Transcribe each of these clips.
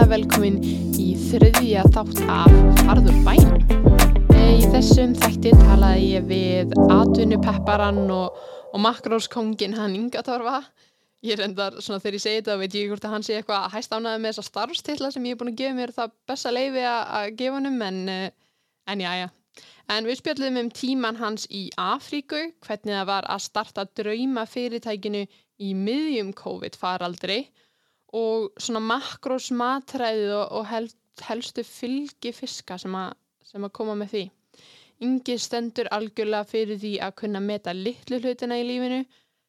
hjartalega velkomin í þriðja þátt af Farður bænum. Í þessum þætti talaði ég við atvinnupepparan og, og makróskongin hann Inga Torfa. Ég reyndar, svona þegar ég segi þetta, veit ég hvort að hann sé eitthvað að hæst ánaði með þessa starfstilla sem ég er búin að gefa mér það besta leifi að gefa hannum, en, en já, já. En við spjöldum um tíman hans í Afríku, hvernig það var að starta drauma fyrirtækinu í miðjum COVID faraldri og svona makrós matræðið og, og hel, helstu fylgi fiska sem, a, sem að koma með því. Ingi stendur algjörlega fyrir því að kunna meta litlu hlutina í lífinu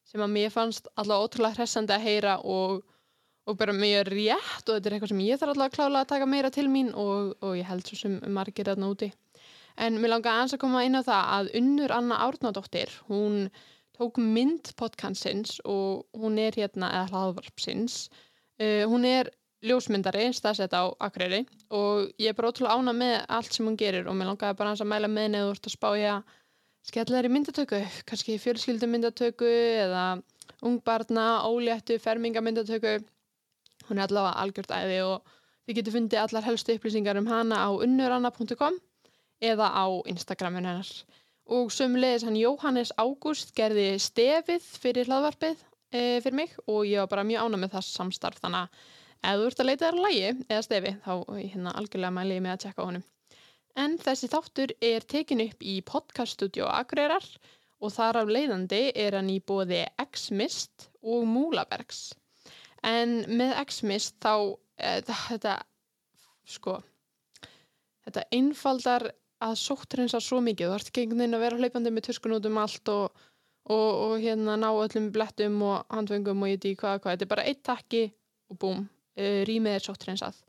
sem að mér fannst alltaf ótrúlega hressandi að heyra og, og bara mjög rétt og þetta er eitthvað sem ég þarf alltaf að klála að taka meira til mín og, og ég held svo sem margir þarna úti. En mér langar aðeins að koma inn á það að Unnur Anna Árnadóttir, hún tók mynd podcansins og hún er hérna, eða hlaðvarpsins, Uh, hún er ljósmyndari, staðsett á Akureyri og ég er bara ótrúlega ána með allt sem hún gerir og mér langaði bara að mæla með neður úr að spája skemmtilegri myndatöku, kannski fjölskyldumyndatöku eða ungbarna, óléttu, fermingamyndatöku. Hún er allavega algjört æði og þið getur fundið allar helstu upplýsingar um hana á unnuranna.com eða á Instagramun hennar. Og sömulegis hann Jóhannes Ágúst gerði stefið fyrir hlaðvarpið e, fyrir mig og ég var bara mjög ána með það samstarf þannig að ef þú ert að leita þér að lægi eða stefi þá hérna algjörlega mæli ég með að tjekka honum. En þessi þáttur er tekin upp í podcaststudio Akureyrar og þar af leiðandi er hann í bóði X-Mist og Múlabergs. En með X-Mist þá, e, þetta, sko, þetta einfaldar að sóttreinsa svo mikið. Þú ert ekki einhvern veginn að vera hlaupandi með tuskun út um allt og og, og hérna ná öllum blettum og handfengum og ég í hvað hvað. Þetta er bara eitt takki og búm uh, rýmið er sóttrensað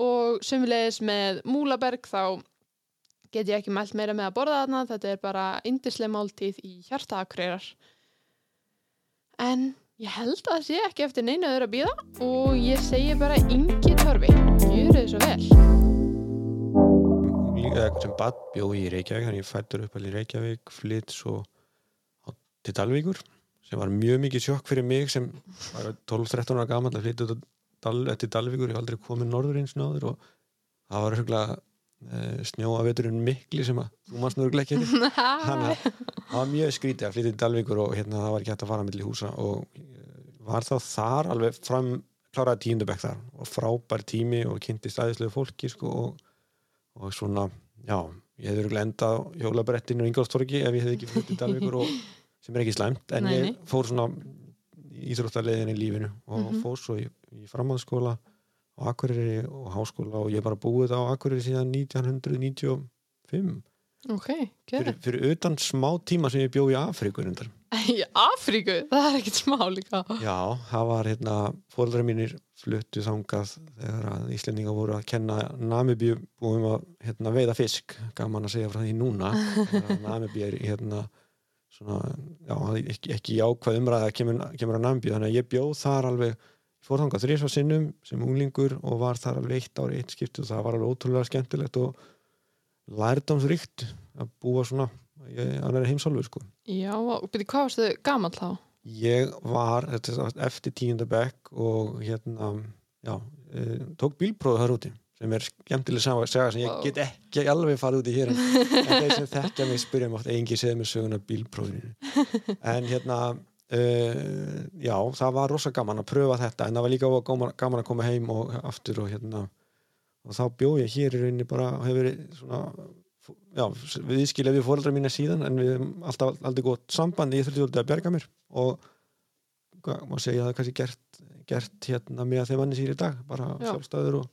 og sömulegis með Múlaberg þá get ég ekki mælt meira með að borða þarna. Þetta er bara indislega máltíð í hjartaakreirar. En ég held að það sé ekki eftir neina öðru að býða og ég segi bara yngi törfi, gjur þau svo vel sem bad bjó í Reykjavík þannig ég fættur upp allir Reykjavík flytt svo til Dalvíkur sem var mjög mikið sjokk fyrir mig sem var 12-13 ára gaman að flytja Dal, til Dalvíkur, ég hef aldrei komið norður eins náður og það var huglega e, snjóa veturinn mikli sem að þú mannst nörgulega ekki. Þannig að það var mjög skrítið að flytja til Dalvíkur og hérna það var ekki hægt að fara millir húsa og var þá þar alveg fram kláraði tíundabæk þar og frábær tími og kynnti stæðislega fólki sko, og, og svona, já ég hefði huglega endað hjólabrettinu í Ingolstorgi ef ég hefði ekki flyttið til Dalvíkur og sem er ekki slæmt en nei, nei. ég fór svona íþróttarlegin í lífinu og mm -hmm. fór svo í, í framhanskóla á Akureyri og háskóla og ég er bara búið á Akureyri síðan 1995 okay, fyrir, fyrir utan smá tíma sem ég bjóð í Afríku Í Afríku? Það er ekkert smá líka Já, það var hérna fólkdra mínir fluttu þangað þegar að Íslendinga voru að kenna Namibíu búum að hérna, veiða fisk gaman að segja frá því núna Namibíu er hérna svona, já, ekki, ekki jákvæð umræða kemur, kemur að nambíu, þannig að ég bjóð þar alveg fórþangað þrjusvað sinnum sem unglingur og var þar alveg eitt ári eitt skipt og það var alveg ótrúlega skemmtilegt og lærdomsrikt að búa svona að vera heimsálfur sko. Já, og byrju, hvað varstu gaman þá? Ég var, þetta eftir tíundabæk og hérna, já, e, tók bílpróðu þar úti sem er skemmtileg saga sem ég get ekki alveg farið út í hér en þeir sem þekkja mig spyrja oft engi segð mér söguna bílprófinu. En hérna uh, já, það var rosa gaman að pröfa þetta en það var líka gaman að koma heim og aftur og hérna og þá bjóð ég hér í rauninni bara hefur verið svona já, við ískilja við fóröldra mína síðan en við hefum alltaf aldrei gott samband ég þurfti að berga mér og maður segja að það er kannski gert, gert hérna með þeim annir sír í dag bara sjálfstæður og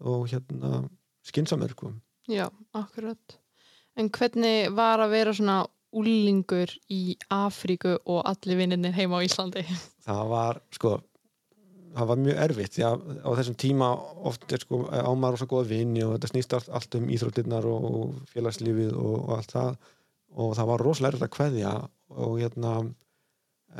og hérna skinsamur sko. Já, akkurat En hvernig var að vera svona úlingur í Afríku og allir vinninir heima á Íslandi? Það var sko það var mjög erfitt því að á þessum tíma oft er sko ámar og svo goða vinni og þetta snýst allt, allt um íþróttirnar og félagslífið og, og allt það og það var rosalega erfitt að kveðja og hérna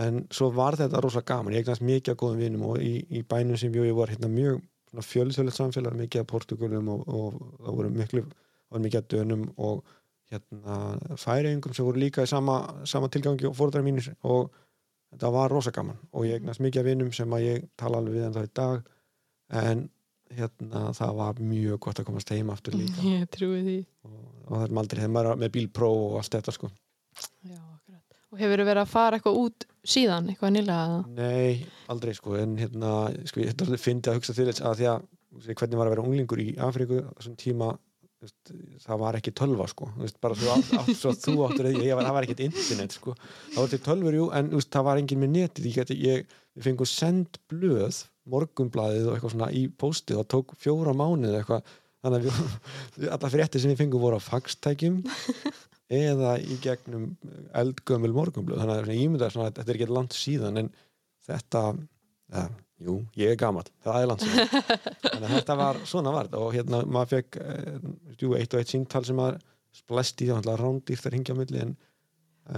en svo var þetta rosalega gaman, ég eignast mikið að góðum vinnum og í, í bænum sem ég var hérna mjög fjölsöldið samfélag mikið af Portugalum og, og það voru miklu var mikið af dönum og hérna, færiðingum sem voru líka í sama, sama tilgangi og fórðar mínir og þetta var rosa gaman. Og ég egnast mikið af vinnum sem að ég tala alveg við en það í dag. En hérna, það var mjög gott að komast heim aftur líka. Ég trúi því. Og, og það er aldrei er með bílpró og allt þetta sko. Já, Og hefur verið að fara eitthvað út síðan, eitthvað nýlega eða? Nei, aldrei sko en hérna, sko, ég þetta fyndi að hugsa til þess að því að hvernig var að vera unglingur í Afríku á þessum tíma veist, það var ekki tölva sko veist, bara svo, átt, átt, svo þú áttur ég, var, það var ekkert internet sko það var til tölfur, jú, en veist, það var engin með netið ég, ég, ég fengu send blöð morgunblaðið og eitthvað svona í póstið og tók fjóra mánuð eitthvað þannig að alla fréttir sem við fengum voru á faxtækjum eða í gegnum eldgömmul morgunblöð. Þannig að ég myndi að þetta er ekki langt síðan en þetta ja, jú, ég er gamall, það er langt síðan. Þannig að þetta var, svona var þetta. Og hérna maður fekk eh, jú, eitt og eitt síntal sem maður splæst í það rándýrt að ringja á milli en,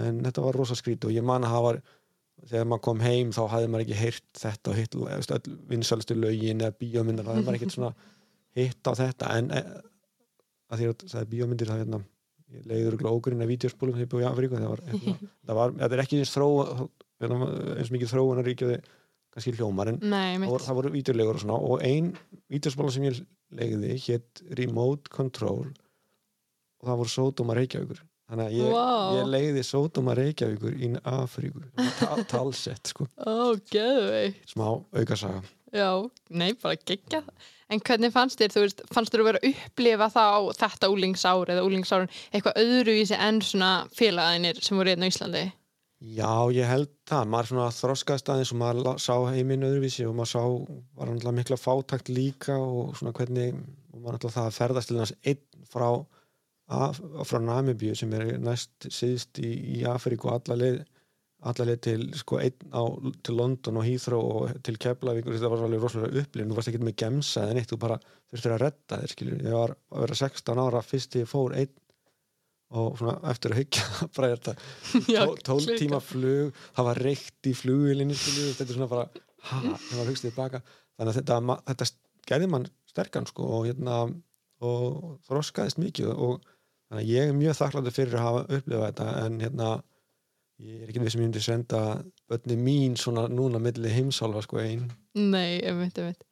en þetta var rosa skrít og ég man að það var þegar maður kom heim þá hafði maður ekki heyrt þetta og hitt vinsalistu lögin eða bíómyndar, þá hafði maður ekkert hitt á þetta. En e, að því að það er bíómyndir það hérna ég leiður og ógurinn að vídeospólum þegar ég búið í Afríku það var, hérna, það var, þetta er ekki eins þró hérna, eins mikið þróunar ríkjaði kannski hljómar en Nei, það voru, það vídeolegur og svona og ein vídeospóla sem ég legði hétt Remote Control og það voru Sódóma Reykjavíkur. Þannig að ég, Vá. ég legði Sódóma Reykjavíkur í Afríku. Ta- talsett sko, geðvei smá aukasaga. Já, nei, bara gegja En hvernig fannst þér, þú veist, fannst þér að vera að upplifa það á þetta úlingsár eða úlingsárun eitthvað öðruvísi en svona félagaðinir sem voru hérna á Íslandi? Já, ég held það, maður svona þroskaðist aðeins og maður sá heiminn öðruvísi og maður sá, var náttúrulega mikla fátakt líka og svona hvernig og maður náttúrulega það að ferðast til þess einn frá, frá Namibíu sem er næst síðst í, í Afríku alla leið, alla leið til sko einn á, til London og Heathrow og til Keflavík og þetta var alveg rosalega upplifin, þú varst ekki með gemsa eða neitt, þú bara þurftir að redda þér skilur, ég var að vera 16 ára fyrst ég fór einn og svona eftir að hyggja bara þetta. Já, Tó- tólf klikkað. tíma flug það var reykt í flugilinni þetta er svona bara, ha, það var hugst tilbaka. Þannig að þetta, þetta gerði mann sterkan sko og hérna og þroskaðist mikið og þannig að ég er mjög þakkláttur fyrir að hafa upplifað þetta en hérna ég er ekki við sem ég myndi senda bönni mín svona núna milli heimsálfa sko einn Nei, einmitt, einmitt.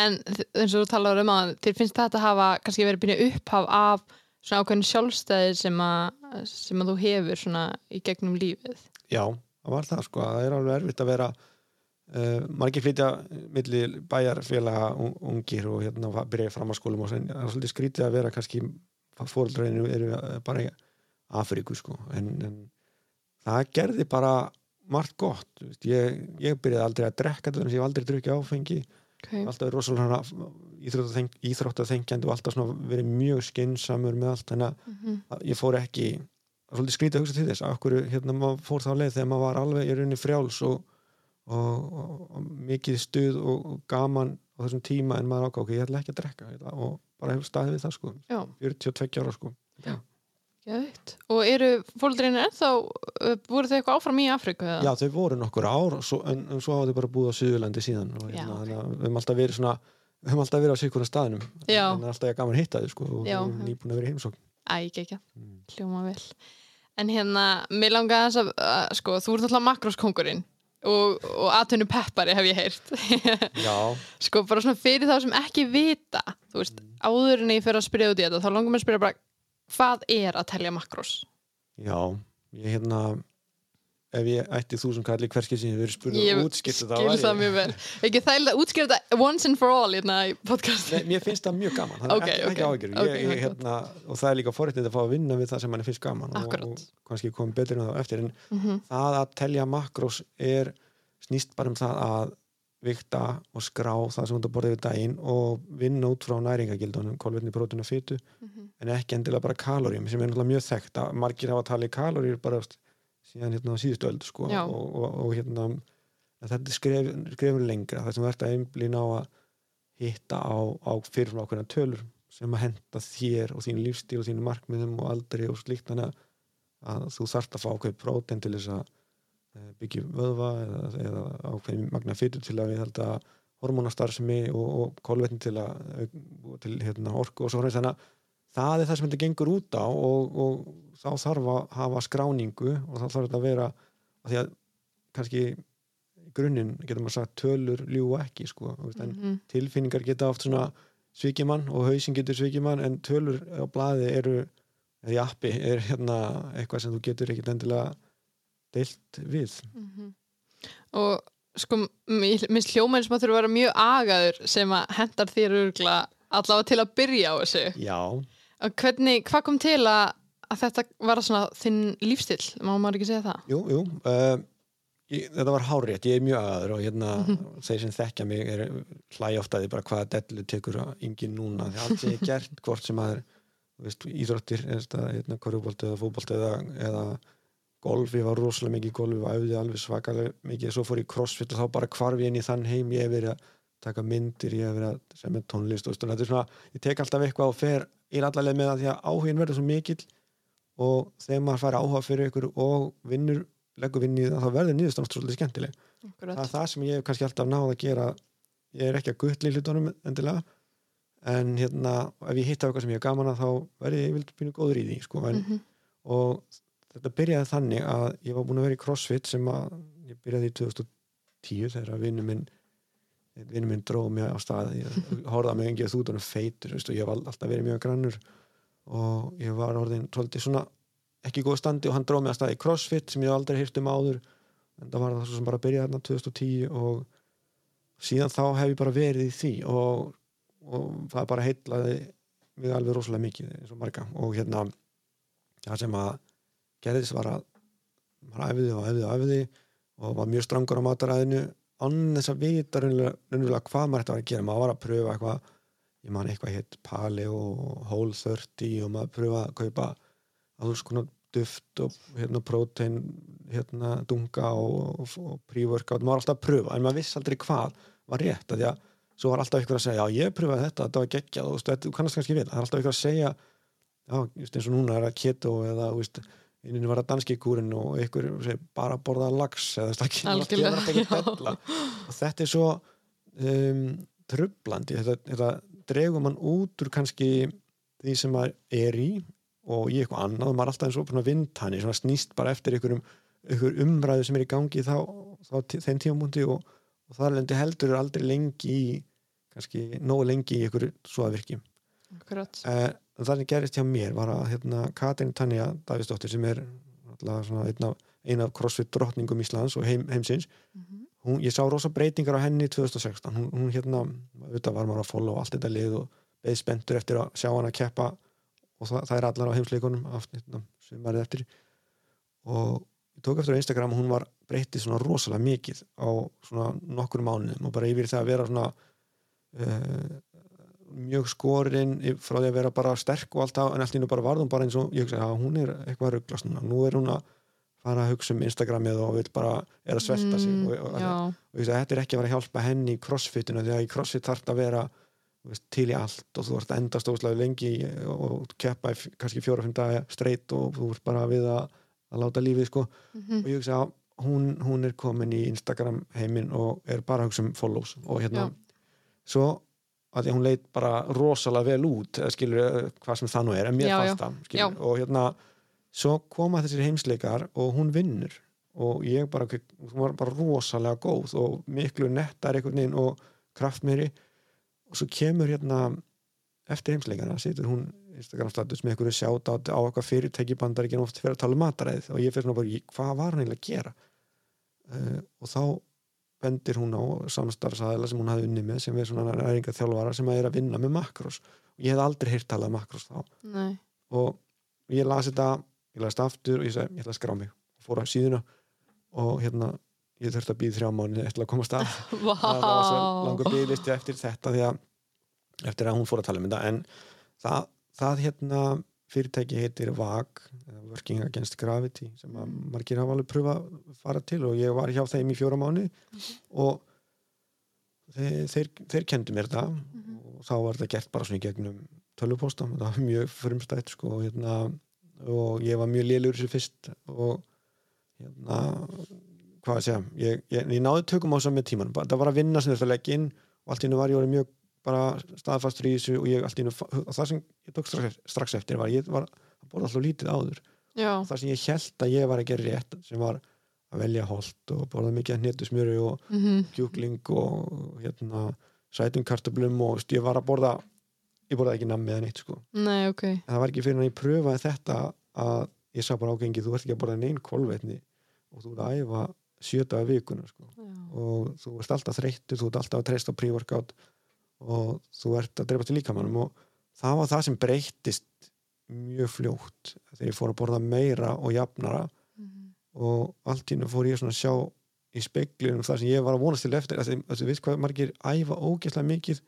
En þ- eins og þú talar um að þér finnst þetta að hafa kannski verið byrja upphaf af svona ákveðin sjálfstæði sem að, sem að þú hefur svona í gegnum lífið. Já, það var það sko, það er alveg erfitt að vera uh, margir flytja milli bæjarfélaga un- ungir og hérna byrja í framhalskólum og sen, það er svolítið skrítið að vera kannski fóreldræðinu eru bara í Afríku sko en, en það gerði bara margt gott, ég, ég byrjaði aldrei að drekka þannig að ég aldrei drukkið áfengi. Okay. alltaf verið rosalega íþróttaþeng- íþróttaþengjandi og alltaf verið mjög skynnsamur með allt. Þannig að Mhm. að ég fór ekki er svolítið skrítið að hugsa til þess okkur, hérna, maður fór þá leið þegar maður var alveg í rauninni frjáls og, og, og, og mikið stuð og, gaman á þessum tíma en maður ákvað, ok, ég ætla ekki að drekka og bara staðið við það sko. Já, 42 ára sko geðvitt. Og eru fóldreinu ennþá, uh, voru þau eitthvað áfram í Afriku? eða? já, þau voru nokkur ár svo, en, en svo hafa þau bara búið á Suðurlandi síðan og Já, hérna, ok. þannig að við höfum alltaf verið svona við höfum alltaf verið á sikkurna staðnum Já. en er alltaf ég gaman að hitta þau sko og við Já. erum nýbúin að vera í heimsókn Æ, ekki, Mm. hljóma vel. En hérna, mér langaði þess að, uh, sko, þú ert alltaf makróskongurinn og, og atvinnu peppari hef ég heyrt. já, sko, bara svona fyrir þá sem ekki vita, þú veist, áður en ég fyrir að spyrja út í þetta, þá langar mér að spyrja bara, hvað er að telja makrós? já ég hérna ef ég ætti þú sem kalli hverski sem ég verið spurning Ég og útskipt þetta skil væri- það mjög vel. Ekki þægilega að þetta once and for all hérna í podcasti. Nei, mér finnst það mjög gaman, þannig Ok, ekki, ekki ok. áhyggjur Ok, ég, ég, gott. hérna, og það er líka forréttið að fá að vinna við það sem manni finnst gaman og, Akkúrat. og kannski komið betur en það eftir en Mhm. það að telja makrós er snýst bara um það að vikta og skrá það sem þú borða yfir daginn og vinna út frá næringagildunum, kolvetni, prótun og fytu Mhm. en ekki endilega bara kaloríum sem er náttúrulega mjög þekkt að margir hafa talið kaloríur bara síðan hérna á síðustu öld sko, og, og, og hérna þetta skref, skrefur lengra það sem að einblýna á að hitta á, á fyrirfram ákveðna tölur sem að henda þér og þín lífstíl og þínu markmiðum og aldri og slíkt þannig að- þú þarft að fá ákveð prótein til þess að eh, byggja upp vöðva eða, eða ákveðin magna fytur til að við held að hormonastarfsemi og, og kolvetni til, að, til hérna, orku og svo hreinst þannig að það er það sem þetta gengur út á og, og þá þarf að hafa skráningu og þá þarf þetta að vera að því að kannski grunninn getur maður sagt tölur ljú ekki sko, en Mhm. tilfinningar geta oft svona svikimann og hausin getur svikimann en tölur á blaði eru eða í appi er hérna eitthvað sem þú getur ekkit endilega deilt við. Mhm. og sko minnst hljómaður sem að þurfa að vera mjög agaður sem að hendar þér örgla allavega til að byrja á þessu. Já, hvernig, hvað kom til að, að þetta var svona þinn lífstill má maður ekki segja það? jú, jú uh, ég, þetta var hárétt, ég er mjög aður og hérna þeir sem þekkja mig er hlæja oftaði bara hvaða dellu tekur engin núna, því allt sem ég hef gert hvort sem að er veist, íþróttir eða hérna, korfubolti eða fótbolti eða, eða golf, ég var rosalega mikið í golf og æfði alveg svakalega mikið svo fór ég crossfit og þá bara hvarf ég inn í þann heim ég hef verið að taka myndir ég hef verið að semja tónlist og þetta er svona, ég tek alltaf eitthvað og fer í allavega með það því að áhugin verður svo mikill og þegar maður fær áhuga fyrir ykkur og vinnur, leggur vinn í það þá verður niðurstand svolítið skemmtileg Akkurat. það er það sem ég hef kannski alltaf náð að gera ég er ekki að guttli hlutunum endilega en hérna ef ég hitta eitthvað sem ég er gaman að þá verði ég vilt býna góður í því sko, en, Mhm. og þetta byrjaði þannig að ég var búin að vera í crossfit sem að ég byrjaði í 2010 þegar vinnu minn vinnu minn dróð mig á stað. Ég horfði að mig engið þútunum feitur veist, og ég var alltaf verið mjög grannur. Og ég var orðin svolítið svona ekki góð standi og hann dróð mig að stað í crossfit sem ég aldrei hýrt um áður. En það var það sem bara byrjaði þarna 2010 og síðan þá hef ég bara verið í því og, og það bara heitlaði mig alveg rosalega mikið og hérna það sem að gerðist var að maður æfiði og æfiði og æfiði og var mjög strangur á mataræðinu án þess að vita raunverulega hvað maður ætti að vera að gera. Maður var að pröfa eitthvað ég man eitthvað hétt Pali og Whole 30 og maður pröfa að kaupa alls konar duft og hérna prótein hérna dunga og, og, og pre-workout, maður var alltaf að pröfa en maður vissi aldrei hvað var rétt að því að svo var alltaf ykkur að segja, já ég pröfaði þetta þetta var geggjað. Og þú kannast kannski við það er alltaf ykkur að segja já, eins og núna er það keto eða þú einnig var það danski kúrin og ykkur bara borða lax eða bella og þetta er svo um, trublandi þetta, þetta dregur mann út úr kannski því sem maður er í og í eitthvað annað og maður er alltaf eins og svona vindhani, svona snýst bara eftir einhverjum, einhver umræðu sem er í gangi þá, þá þeim tímamundi og, og það lendi heldur aldrei lengi í kannski nógu lengi í einhverju svo að virki Akkurat. eh, en það sem gerist hjá mér var að hérna, Katrin Tanja Davíðsdóttir sem er einn af, ein af crossfit drottningum Íslands og heim, heimsins Mhm. hún, ég sá rosa breytingar á henni 2016 hún, hún hérna, auðvitað var maður að follow allt þetta lið og beðið spenntur eftir að sjá hann að keppa og það, það er allar á heimsleikunum hérna, sumarið eftir og ég tók eftir á Instagram og hún var breytið svona rosalega mikið á svona nokkur mánuðum og bara yfir það að vera svona uh, mjög skorinn frá því að vera bara sterk og allt það en allt í nú bara varðum bara eins og ég hugsa að hún er eitthvað að rugglast núna, nú er hún að fara að hugsa um Instagramið og vil bara er að svelta sig Mm, og, og, og ég segi, þetta er ekki að vera að hjálpa henni í crossfitinu því að í crossfit þarf þetta að vera veist, til í allt og þú ert að enda stóðslega lengi og, keppa í kannski fjóra-fimm daga straight og þú ert bara við að, að láta lífið sko Mhm. og ég hugsa að hún, hún er komin í Instagram heiminn og er bara að hugsa um follows og hérna Já. svo að því hún leit bara rosalega vel út skilur hvað sem það nú er en mér Já, fannst já. það skilur, og hérna svo koma þessir heimsleikar og hún vinnur. Og ég bara, hún var bara rosalega góð og miklu nettar einhvern veginn og kraftmeiri. Og svo kemur hérna eftir heimsleikana, situr hún Instagram status með einhverju sjátt á eitthvað fyrirtæki bandar ekki oft fyrir að tala um mataræðið. Og ég fyrir svona bara, hvað var hann eiginlega að gera? Uh, og þá bendir hún á samstarfsaðila sem hún hafði unni með sem er svona næringa þjálfara sem er að vinna með makrós og ég hef aldrei heyrt talað um makrós þá. Nei. og ég las þetta ég las þetta aftur og ég sagði, ég ætla að skrá mig. Og fór á síðuna og hérna ég þurfti að býða þrjá mánu eftir að komast að Vá. það var svo langur byggðlisti eftir þetta því að eftir að hún fór að tala um þetta. En það, það hérna fyrirtæki heitir VAG eða Working Against Gravity sem að margir hafa alveg pröfa að fara til og ég var hjá þeim í fjóra mánu og þeir, þeir, þeir kendu mér það og þá var þetta gert bara svona í gegnum tölvupósta, þetta var mjög frumstætt sko, og, hérna, og ég var mjög lélur sér fyrst og hérna hvað að segja, ég, ég, ég náði tökum á þess með bara- það var að vinna sem þetta legg inn og allt í hennu var ég orðið mjög bara staðfastur í þessu og ég allt í hennu það sem ég tók strax, strax eftir var ég var að borða alltaf lítið áður. Já, það sem ég held að ég var að gera rétt sem var að velja holt og borða mikið að hnetu smjöri og mhm, kjúkling og hérna sætum kartöblum og ég var að borða ég borða ekki nammi eða neitt sko. Nei, ok. En það var ekki fyrir en ég pröfaði þetta að ég sá bara ágengi, þú ert ekki að borða neinn kolvetni og þú ert að æfa sjöta af vikuna sko. Og þú ert alltaf þreyttur, þú ert alltaf að treysta á pre-workout og þú ert að drepa til líkamannum og það var það sem breyttist mjög fljótt þegar ég fór að borða meira og jafnara. Mhm, og allt í hennu fór ég svona að sjá í speglunum það sem ég var að vonast til eftir þú veist hvað margir æfa ógeðslega mikið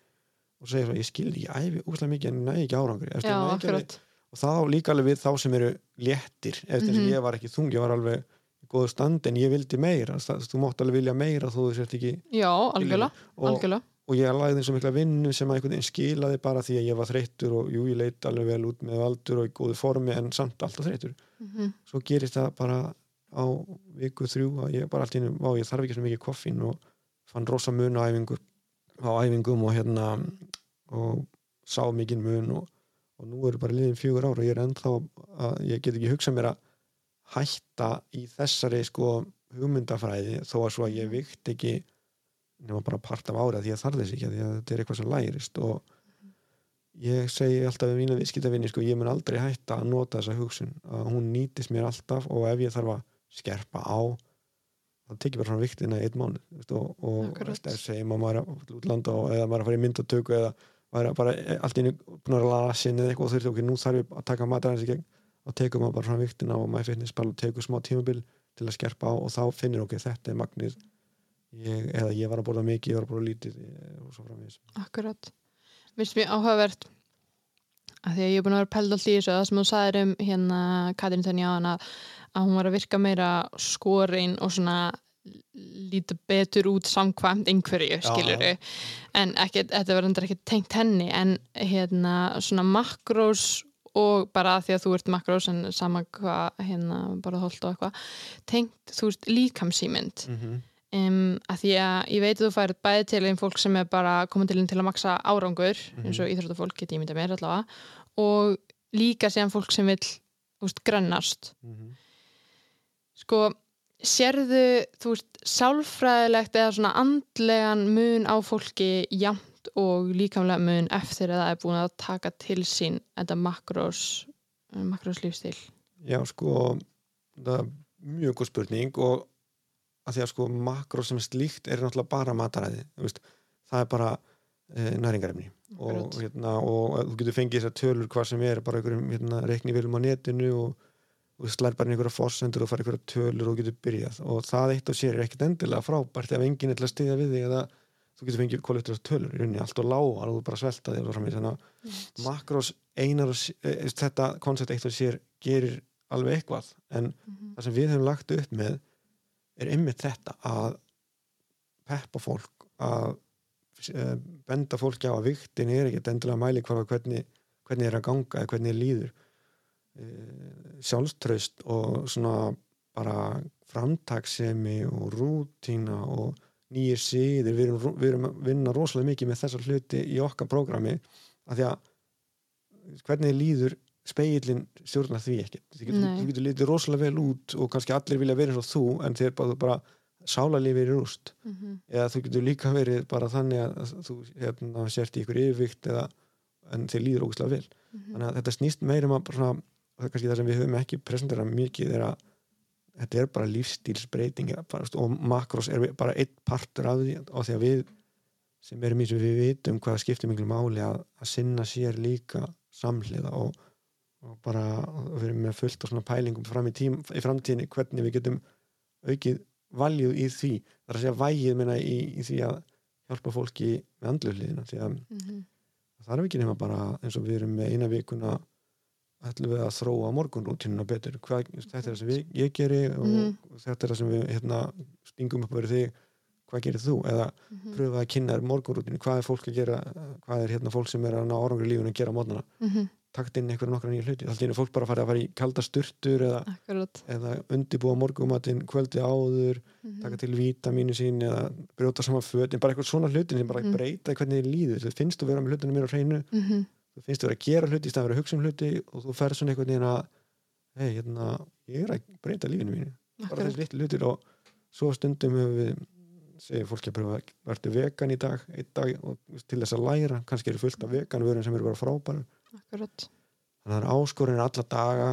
og segja svona, ég skildi ekki æfi ógeðslega mikið en næði ekki árangri Eftir, já, næ ekki og það á líka alveg við þá sem eru léttir eftir Mhm. sem ég var ekki þung, ég var alveg í góðu standi en ég vildi meira. Þú mátt alveg vilja meira þú sért ekki já, algjörlega, algjörlega og ég lagði og mikla vinnu sem að einhvern veginn skilaði bara því að ég var þreyttur og jú, ég leit alveg vel út með valdur og í góðu formi en samt alltaf þreyttur. Mhm, svo gerist það bara á viku þrjú að ég bara allt í einu, vá ég þarf ekki svo mikið koffín og fann rosa mun á æfingu á æfingum og hérna og sá mikið mun og, og nú eru bara liðin fjögur ár og ég er ennþá að ég get ekki hugsað mér að hætta í þessari sko hugmyndafræði þó að svo að ég vikt ekki nema bara part af árið því að þarf þess ekki því að þetta er eitthvað sem lærist og ég segi alltaf við mína viðskiptavinni sko ég mun aldrei hætta að nota þessa hugsun að hún nýtist mér alltaf og ef ég þarf að skerpa á þá tekið bara svona viktina í einn mánu og, og Akkurat. veist, ef segjum að maður er að útlanda og eða maður er að fara í myndatöku eða maður er bara allt í að lasin eða eitthvað og þurfti okkur nú þarf ég að taka mataræðins í gegn þá tekur maður bara svona viktina og maður finnir spil og tekur smá tímabil til að skerpa á og þá finnir okkur þetta er magnið ég, eða ég var að borða mikið, ég var að borða lítið eh, og svo framvegis. Akkurat. Finnst mér áhugavert að því að ég er búin að vera pæld allt í þessu það sem þú sagðir um hérna Katrin Tönja á hana að hún var að virka meira skorin og svona lítið betur út samkvæmt einhverju, skiluru en ekki, þetta var endur ekki tengt henni en hérna svona makrós og bara því að þú ert makrós en sama hvað hérna bara holdt og eitthvað tengt, þú ert líkamsýmynd mm -hmm. Um, að því að ég veit að þú færð bæði til einn fólk sem er bara komið til, til að maksa árangur Mhm. eins og íþróttafólk geti ég mynda mér allavega og líka síðan fólk sem vil úst, grannast sko sérðu þú veist sálfræðilegt eða svona andlegan mun á fólki jamt og líkamlega mun eftir að það er búin að taka til sín þetta makrós makrós lífstil Já, sko það er mjög góð spurning og að því að sko makró sem slíkt er náttúrulega bara mataræði veist, það er bara e, næringarefni. Og, hérna, og þú getur fengið þessar tölur hvað sem er, bara einhverjum hérna, reiknivilum á netinu og, og slær bara einhverja forsendur og fara einhverja tölur og getur byrjað. Og það eitt og sér er ekkit endilega frábært ef enginn er til að stiðja við þig eða þú getur fengið koleftur tölur. Í rauninni allt og lágar og þú bara svelta þig og svo framvegis. þannig að makrós einar og, e, þetta koncept eitt og sér gerir alveg eitthvað. En Mhm. það sem við höfum lagt upp með er einmitt þetta að peppa fólk að eh, benda fólki á að viktin er ekki endilega mæli hvað hvernig, hvernig er að ganga eða hvernig er líður. Eh, sjálfströst og svona bara framtaksemi og rútína og nýjir síður við erum, við erum að vinna rosalega mikið með þessar hluti í okkar prógrami að því að hvernig líður speilin stjórnar því ekki þú getur, getur litið rosalega vel út og kannski allir vilja vera eins og þú en þér bara, bara sálarlífi er rúst Mhm. eða þú getur líka verið bara þannig að þú hérna, sért í ykkur yfirvikt eða, en þér líður ógustlega vel Mhm. þannig að þetta snýst meira um að svona, er kannski það sem við höfum ekki presenterað mikið er að þetta er bara lífstílsbreyting og makrós er bara einn partur af því og því að við sem erum í þessu við vitum hvað skiptir miklu máli að, að sinna sér líka samhliða og, og bara við erum með fullt af svona pælingum fram í, tím, í framtíðinni hvernig við getum aukið valjuð í því það er að segja vægið minna í, í því að hjálpa fólki með andluhliðina því að Mhm. það er ekki nema bara eins og við erum með eina vikuna ætlum við að þróa morgunrútínuna betur Hvað, þetta er það sem við, ég geri og Mhm. þetta er það sem við hérna, stingum upp verið þig hvað gerir þú eða Mhm. pröfa að kynna þér morgunrútínu hvað er fólk að gera hvað er hérna fólk sem er að ná árangur í lífinu að gera á mótnana Mhm. Takt inn einhverja nokkra nýja hluti alltaf er fólk bara að fara að fara í kalda sturtur eða, eða undibúa morgumatinn kvöldi áður Mhm. taka til vítamínu sín eða brjóta saman fötin, bara eitthvað svona hlutin sem bara Mhm. breyta hvernig þið líður þú finnst þú vera með hlutinu mér á hreinu Mhm. þú finnst þú vera að gera hluti í staðan vera að hugsa um hluti og þú ferð svona einhvern veginn að hei, hérna, ég er að breyta lífinu mínu bara Akkurat. þessi litlu hlutir og svo stundum hefur við segir fólki að pröfa að verður vegan í dag dag og til þess að læra kannski eru fullt af veganvörun sem eru bara frábæra akkurat þannig að það er áskorinn alla daga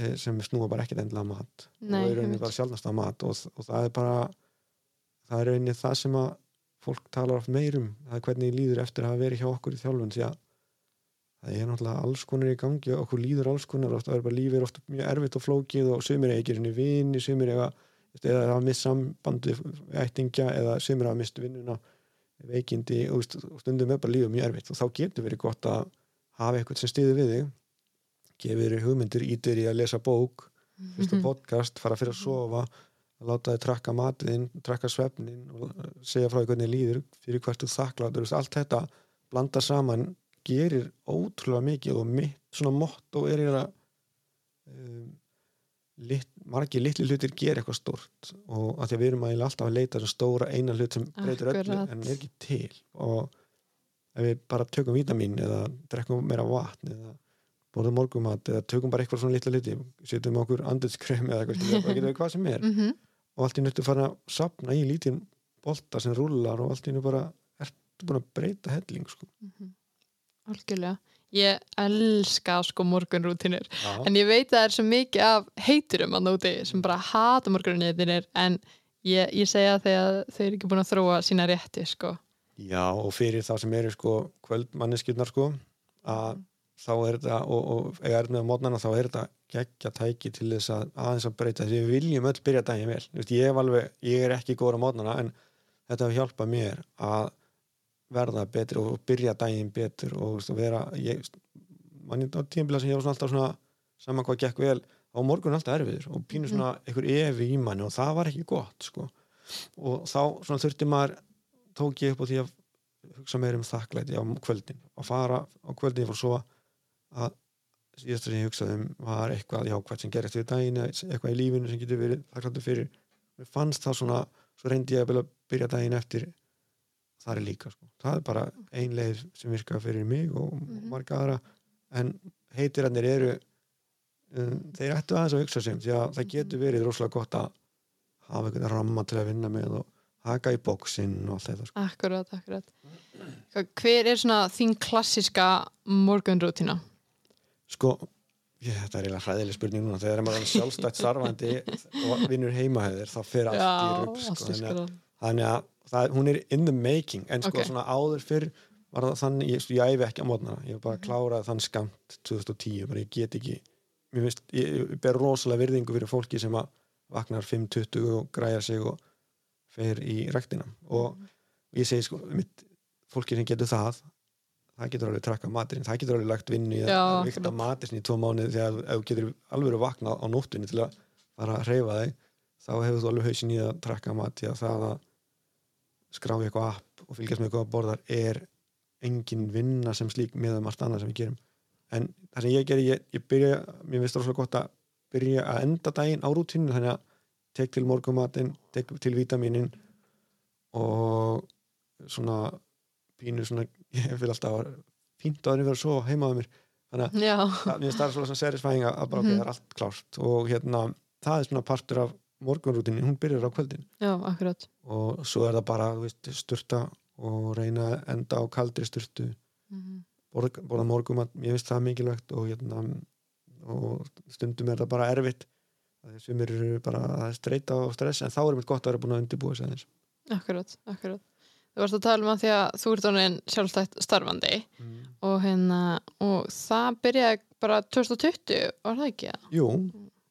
eh, sem snúa bara ekkert endilega mat. Nei, og er einmitt. bara sjálfnast að mat. Og, og það er bara það er rauninni það sem að fólk talar oft meirum, það er hvernig líður eftir að hafa verið hjá okkur í þjálfun. Því að það er náttúrulega alls konar í gangi. Og okkur líður alls konar, ofta er bara lífið er ofta mjög erfitt og flókið og sumir er ekki sinni vini, sumir er að eða hafa mist sambandi ættingja eða sumir hafa mist vinnuna veikindi. Og stundum er bara lífið mjög erfitt og þá getur verið gott að hafa eitthvað sem stiður við þig gefur þér hugmyndir, ítir í að lesa bók Mhm. á podcast, fara fyrir að sofa að láta þið trakka matinn trakka svefnin og segja frá því hvernig þér líður fyrir hvert þú þakklátur allt þetta blanda saman gerir ótrúlega mikið og mitt svona motto er að um, lit, margir litli hlutir gera eitthvað stórt og að því að við erum eiginlega alltaf að leita þessum stóra eina hlut sem breytir öllu en er ekki til. Og ef við bara tökum vítamin eða drekkum meira vatn eða borðum morgumat eða tökum bara eitthvað svona litla hluti setjum okkur andetskrem eða eitthvað hvað sem er Mhm. og allt í nöttu fara að sapna í lítinn bolta sem rúlar og allt í nöttu bara ertu búin að breyta helling sko. Mhm. algjörlega ég elska sko morgunrútinir Já. en ég veit að það er svo mikið af heiturum að nóti sem bara hata morgunrútinir en ég, ég segja þegar þau eru ekki búin að þróa sína rétti sko Já, og fyrir þá sem eru sko kvöldmanneskjurnar sko að þá er þetta og, og ef er með mótnana þá er þetta geggja tæki til þess að aðeins að breyta því við viljum öll byrja daginn vel. Þú veist, ég, hef alveg, ég er ekki góður á mótnana en þetta hefur hjálpað mér að verða betri og byrja daginn betur og, veist, vera ég, mann á tímbila sem ég var alltaf svona saman hvað gekk vel á morgun alltaf erfiður og pínu svona einhver evi í manni og það var ekki gott sko. Og þá svona þurfti maður tók ég upp á því að hugsa meir um þakklæti á kvöldin og fara á kvöldin fór svo að síðast sem ég hugsaði um var eitthvað jákvæmt sem gerist við daginn eitthvað í lífinu sem getur verið þakkláttur fyrir mér fannst það svona, svo reyndi ég að byrja- daginn eftir það er líka sko. það er bara ein leið sem virka fyrir mig og Mhm. marga aðra en heitirannir eru um, þeir ættu aðeins að hugsa sem því að það getur verið rosalega gott að hafa einhvern ramma til að vinna með og haka í bóksinn og allt þetta sko. akkurat, akkurat hver er svona þín klassiska morgunrútina? Sko, ég, þetta er eiginlega hræðileg spurning núna þegar maður er sjálfstætt starfandi og vinnur heimahæðir þá fer allt í rugg sko. þannig, þannig að það, hún er in the making en sko Ok. svona áður fyrr var það þannig, ég, sko, ég æfi ekki á mótnana ég var bara að klára þann skamt 2010 bara ég get ekki ég, ég ber rosalega virðingu fyrir fólki sem að vaknar 5.20 og græjar sig og fer í rektina og ég segi sko mitt, fólki sem getur það það getur alveg trakka maturinn, það getur alveg lagt vinnu í að vikta maturinn í tvo mánuði þegar þú getur alveg vakna á nóttunni til að fara að hreyfa þig þá hefur þú alveg hausin í að trakka mat því að það að skrá í eitthvað app og fylgjast með eitthvað að borðar er engin vinna sem slík með um allt annað sem við gerum. En það sem ég geri, ég, ég byrja mér finnst það svo gott að byrja að enda daginn á rútínu þannig að tek til morgumatinn, tek til vítaminin og svona pínu svona, ég vil alltaf að fínt að heimaðu mér. Þannig að já, það, mér finnst það er svona satisfying að bara Mhm. það er allt klárt. Og hérna, það er svona partur af morgunrútinu, hún byrjar á kvöldin já, og svo er það bara, veist, sturta og reyna að enda á kaldri sturtu. Mhm. borða, morgumat, ég finnst það mikilvægt og hérna og stundum er það bara erfitt þessum eru bara streyta og stress en þá er mér gott að vera búin að undirbúa sig aðeins akkurat, akkurat þú varst að tala um að því að þú ert orðin sjálfstætt starfandi mm. og hérna og það byrjaði bara 2020 var það ekki? Jú,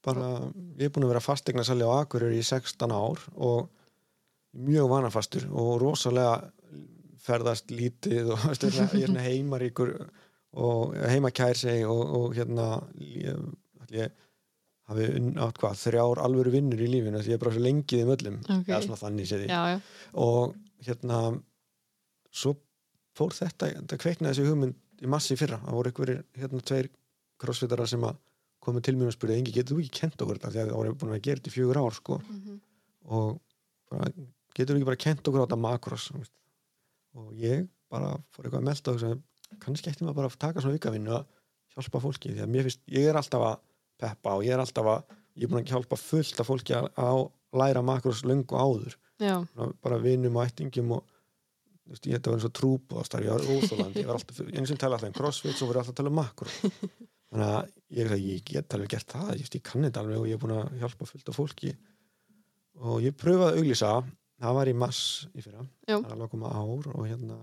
bara ég er búin að vera fastegna sali á Akureyri í 16 ár og mjög vanafastur og rosalega ferðast lítið og veist, ég er svona heimaríkur og heimakær seg og, og hérna ég, ég hafi unn- átt hvað, þrjár alvöru vinnur í lífinu því ég er bara svo lengið í möllum Ok. eða svona þannig séð Já, já, og hérna svo fór þetta, þetta kveiknaði þessi hugmynd í massi fyrra, það voru einhverjir hérna tveir crossfitarar sem að komu til mér og spurði, engi, getur þú ekki kent okkur þetta? Því að það voru búin að gera þetta í fjögur ár sko. Mhm. og bara, getur þú ekki bara kent okkur á þetta makros? Og ég bara fór eitthvað að melda og kannski eftir maður bara að taka svona vikavinnu að hjálpa fólki. Því að mér finnst, ég er alltaf að peppa og ég er alltaf að, ég er búin að hjálpa fullt af fólki á, á læra makros löngu áður. Já, bara vinum og ættingum og veist, ég var eins og trúp og starf, ég var óþólandi ég var alltaf, eins og tala alltaf um crossfit svo voru alltaf að tala um makro. Þannig að ég, er að ég get alveg gert það ég, ég kann þetta alveg og ég er búin að hjálpa fullt af fólki. Og ég pröfaði að auglýsa það var í mass í fyrra Já. það er alveg að koma ár og hérna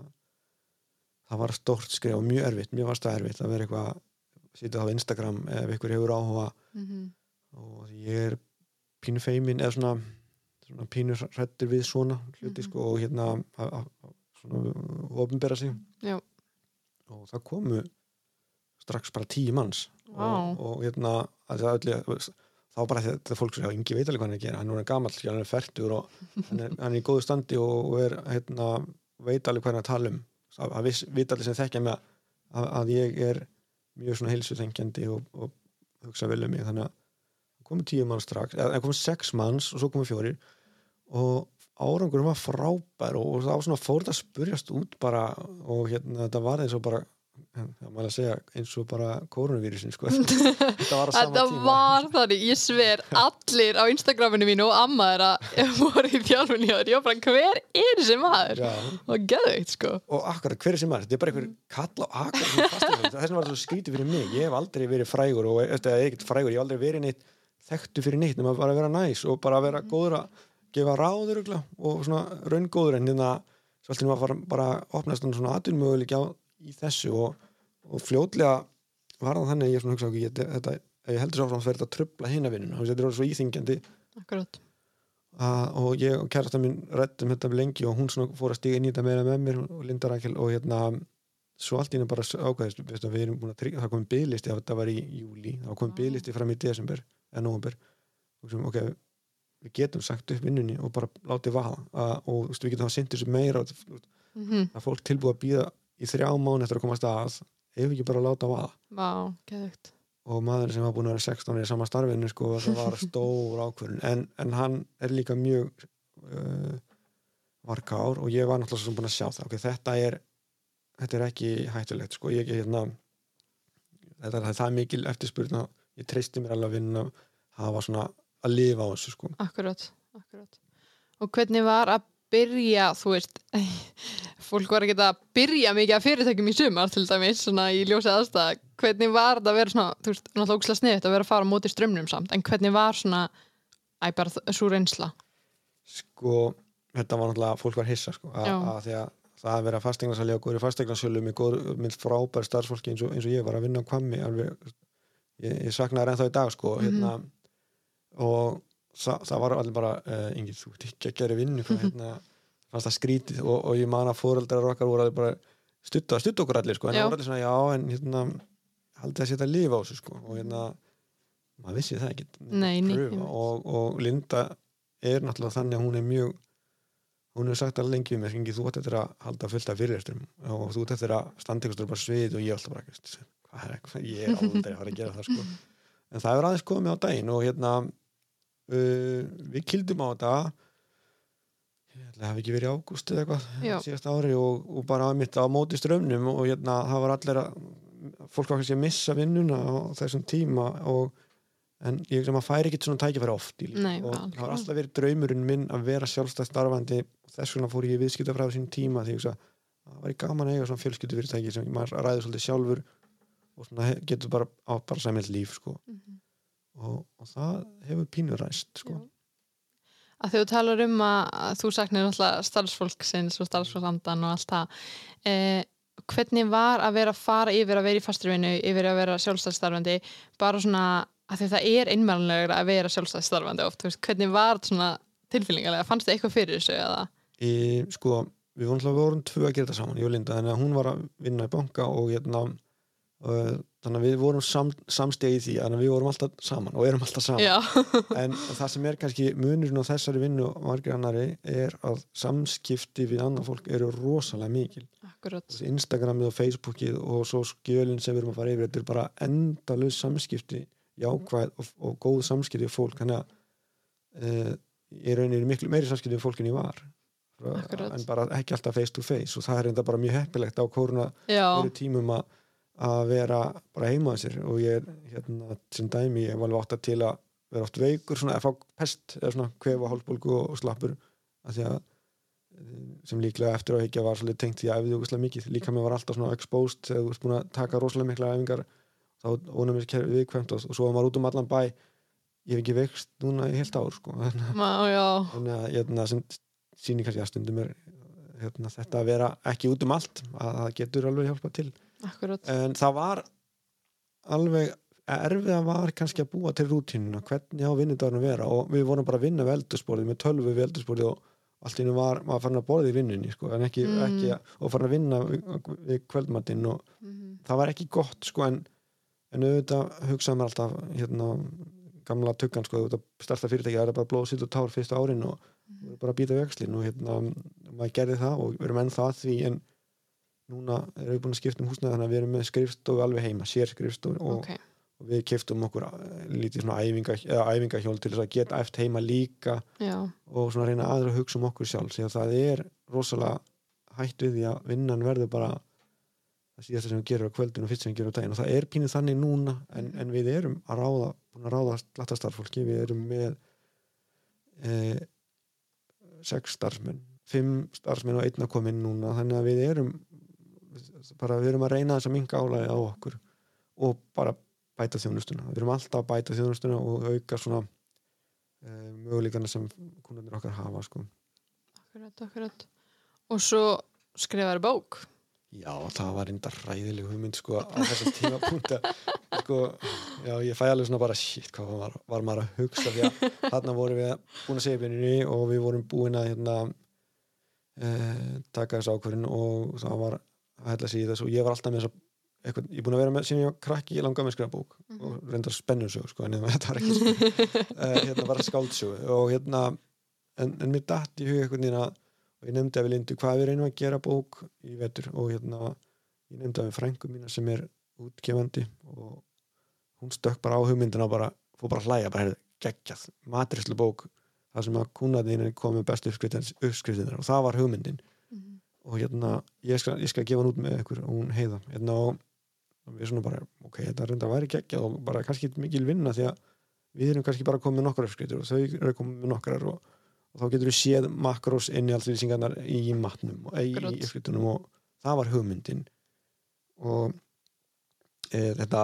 það var stórt skrif og mjög erfitt mjög varst það erfitt að vera eitthvað sýta á Instagram ef ykkur hefur áhuga mhm, og ég er pínu feimin eða svona, svona pínu hrættur við svona hluti Mhm. sko og hérna að- að- að ofinbera sig Já. og það komu strax bara tíu manns Vá. og, og hérna að það öllu þá bara þetta fólk sem yngi veit alveg hvað hann er að gera hann er skilur, hann er færtur og hann er, hann er í góðu standi og, er hérna, veit alveg hvað hann er að tala um að, að viss, allir sem þekkja mig að, að ég er mjög svona heilsuþengjandi og, og hugsa vel um mig þannig að komu tíu manns strax eða komu sex manns og svo komu fjórir og árangurum var frábær og, og það var svona fórt að spurjast út bara og hérna þetta var eins og bara það maður að segja eins og bara koronavírusin sko. Þetta var á sama tíma. var þannig, ég sver allir á Instagraminu mínu og amma þeirra voru í þjálfunni og ég var bara, hver er þessi maður? Já. Og geðveikt sko. Og akkurat hver er sem maður, þetta er bara einhver kall á akkurat þess vegna var þetta svo skrítið fyrir mig. Ég hef aldrei verið frægur og eftir að frægur ég hef aldrei verið neitt þekktu fyrir neitt nema bara að vera næs og bara að vera góður að gefa ráður og svona raungóður en hérna svolítið var bara að opnast svona atvinnumöguleik á í þessu og, og fljótlega var það þannig að ég svona hugsa okkur, þetta, ef ég heldur svo áfram að þetta að trubla hina vinnuna, þetta er svo íþingjandi Akkurat. Að, og ég og kærasta mín rættum þetta lengi og hún svona fór að stiga inn í þetta meira með mér og Linda Rækjel og hérna svo allt í henni bara ákvæðist við erum búin að tryggja, það komið byggðlisti að þetta var í júli, það komið Ah. byggðlisti fram í desember eða sem, ok, við getum sagt upp vinnunni og bara látið vaða. Að, og við getum að sinta þessu meira og mm að fólk tilbúið að býða í þrjá mánu eftir að komast að ef við ekki bara láta vaða. Vá, geðveikt. Og maður sem var búin að vera 16 í sama starfinu sko, það var stór ákvörðun. En, en hann er líka mjög uh, varkár og ég var náttúrulega svo búin að sjá það. Okay, þetta er þetta er ekki hættulegt sko. ég, ég, hérna, þetta er það er mikil eftirspurn að ég treysti mér alveg að vinna að hafa svona að lifa á þessu sko. Akkurat, akkurat. Og hvernig var að byrja, þú veist fólk var að geta að byrja mikið að fyrirtækjum í sumar til dæmis, svona í ljósið aðstæða hvernig var þetta að vera svona, þú veist, náttúrulega ógslag sniðið að vera að fara á móti strömmnum samt en hvernig var svona, æ, bara sú reynsla? Sko, þetta var náttúrulega fólk var hissa sko, að, því að það að vera fastegnarsali og góður fastegnarsölu með, góður, með frábær starfsfólki eins og, eins og ég var að vinna á kvammi alveg, ég, ég sakna Mhm. hérna, og það, var allir bara uh, engin, þú ert ekki að gera vinnu hvað, hérna, fannst það skrítið og, og ég man að fóreldrar okkar voru allir bara stutta okkur allir sko, en það voru allir svona já en hérna, haldið að setja líf á þessu sko, og hérna maður vissi það ekki Nei, pröfa. og, og Linda er náttúrulega þannig að hún er mjög hún hefur sagt alveg lengi um mér Ingi, þú ætti eftir að halda fullt af fyrirlestrum og þú ætti eftir að standa ykkur bara svið og ég alltaf bara "Veist, hvað er eitthvað, ég er aldrei að fara að gera það sko. en það er aðeins komið á daginn og hérna uh, við kildum á þetta ég ætla að hafa ekki verið í ágúst eða eitthvað síðast ári og, og bara mitt á móti strömmnum og hérna það var allir að fólk var kannski að missa vinnuna á þessum tíma og en ég sem að færi ekki svona tækifæri oft í Nei, og algjörlega. það var alltaf verið draumurinn minn að vera sjálfstæð starfandi og þess vegna fór ég í viðskiptafræðu sín tíma því hugsa, það var gaman að eiga svona fjölskyldufyrirtæki sem maður ræður svolítið sjálfur og svona getur bara á bara sæmild líf sko. Mhm. Og, og það hefur pínur ræst sko. Að þú talar um að, þú saknir alltaf starfsfólksins og starfsfólksandan og allt það eh, hvernig var að vera að fara yfir að vera í fastrivinu, yfir að vera sjálfstæðstarfandi bara svona, að því það er einmælanlegur að vera sjálfstæðstarfandi oft, veist, hvernig var þetta svona tilfélningarlega, fannst þið eitthvað fyrir þessu eða? í, sko, við vorum, alltaf- vorum tvö að gera þetta saman, ég og Linda þannig að hún var að vinna í banka og hérna uh, þannig að við vorum sam, samstegi í því þannig að við vorum alltaf saman og erum alltaf saman. En það sem er kannski munurinn á þessari vinnu margir annari er að samskipti við annað fólk eru rosalega mikil. Instagramið og Facebookið og svo skjölinn sem við erum að fara yfir þetta er bara endalaus samskipti jákvæð og, og góð samskipti við fólk. Þannig að ég rauninni miklu meiri samskipti við fólk en ég var. Akkurat. en bara ekki alltaf face to face og það er enda bara mjög heppilegt á koruna Já, eru tímum að að vera bara heima að sér. Og ég hérna sem dæmi, ég var alveg átt að til að vera oft veikur svona að fá pest eða svona kvefa hálfbólgu og, og slappur. Að því að sem líklega eftir að higgja var svolítið tengt því að æfði ógustlega mikið. Líka mér var alltaf svona exposed þegar þú ert búin að taka rosalega mikla æfingar. Þá ónum við kerfið viðkvæmt og, svo var maður út um allan bæ. Ég hef ekki veikst núna í heilt ár sko. þannig að hérna, sem sýnir kannski að stundum er hérna, þetta að vera ekki út um allt að það getur alveg hjálpa til akkurat en það var alveg erfiða var kannski að búa til rútínuna hvernig á vinnudagarnu vera og við vorum bara að vinna við eldursporið með tölvu við eldursporið og allt í hennu var maður farin að borða í vinnunni sko, en ekki, Mm. ekki að- og farin að vinna við, við kvöldmatinn og Mhm. það var ekki gott sko en, en auðvitað hugsaði maður alltaf hérna gamla tuggan sko, starta fyrirtæki það er bara blóð, sitt og tár fyrsta árin og Mhm. bara að býta vexlin og hérna maður gerði það og við erum ennþá að því en núna erum við búin að skipta um húsnæði þannig að við erum með skrifstofu alveg heima sér skrifstofu og, ok, og við kiptum okkur eh, lítið svona æfinga, æfingahjól til þess að geta eftir heima líka já, og svona reyna aðra að hugsa um okkur sjálf því að það er rosalega hætt við því að vinnan verður bara það síðasta sem við gerum á kvöldin og fyrst sem við gerum á daginn. Og það er pínið þannig núna en, en við erum að ráða að ráða slatta starffólki, við erum með e, sex starfsmenn fimm starfsmenn og einn að koma inn núna. Þannig að við erum bara við erum að reyna þess að minga álægi á okkur og bara bæta þjónustuna. Við erum alltaf að bæta þjónustuna og auka svona e, möguleikana sem kúnarnir okkar hafa sko. akkurat, akkurat. Og svo skrifaður bók. Já, það var enda ræðileg hugmynd sko á þessum tímapunkta sko, já, ég fæ alveg svona bara shit, hvað var, var maður að hugsa? Því að þarna vorum við búin að segja björninni og við vorum búin að hérna eh, taka þessu ákvörðin og það var að hella sig í þessu og ég var alltaf með þess að eitthvað, ég er búin að vera með, síðan ég var krakki ég langaði með að skrifa bók og reyndar spennusög sko, en þetta var ekki uh, hérna bara skáldsög og hérna en, en mér datt í hug eitthvað nýna og ég nefndi að við lindu hvað við reynum að gera bók í vetur? Og hérna ég nefndi að við frængu mína sem er útgefandi og hún stökk bara á hugmyndina og bara, fór bara að hlæja bara heyrðu, geggjað, matrislu bók það sem að kúnaðin komið bestu uppskriftinir og það var hugmyndin. Og hérna, ég skal, ég skal gefa hann út með ykkur og hún heiða. Hérna, og, við svona bara, ok, þetta reynda væri geggjað og bara kannski mikil vinna því að við erum kannski bara komið með nokkrar uppskriftir og þau eru komið með nokkrar og, og þá getur við séð makrós inni alls lýsingarnar í matnum og í, Akkurat. í uppskriftunum og það var hugmyndin. Og e, þetta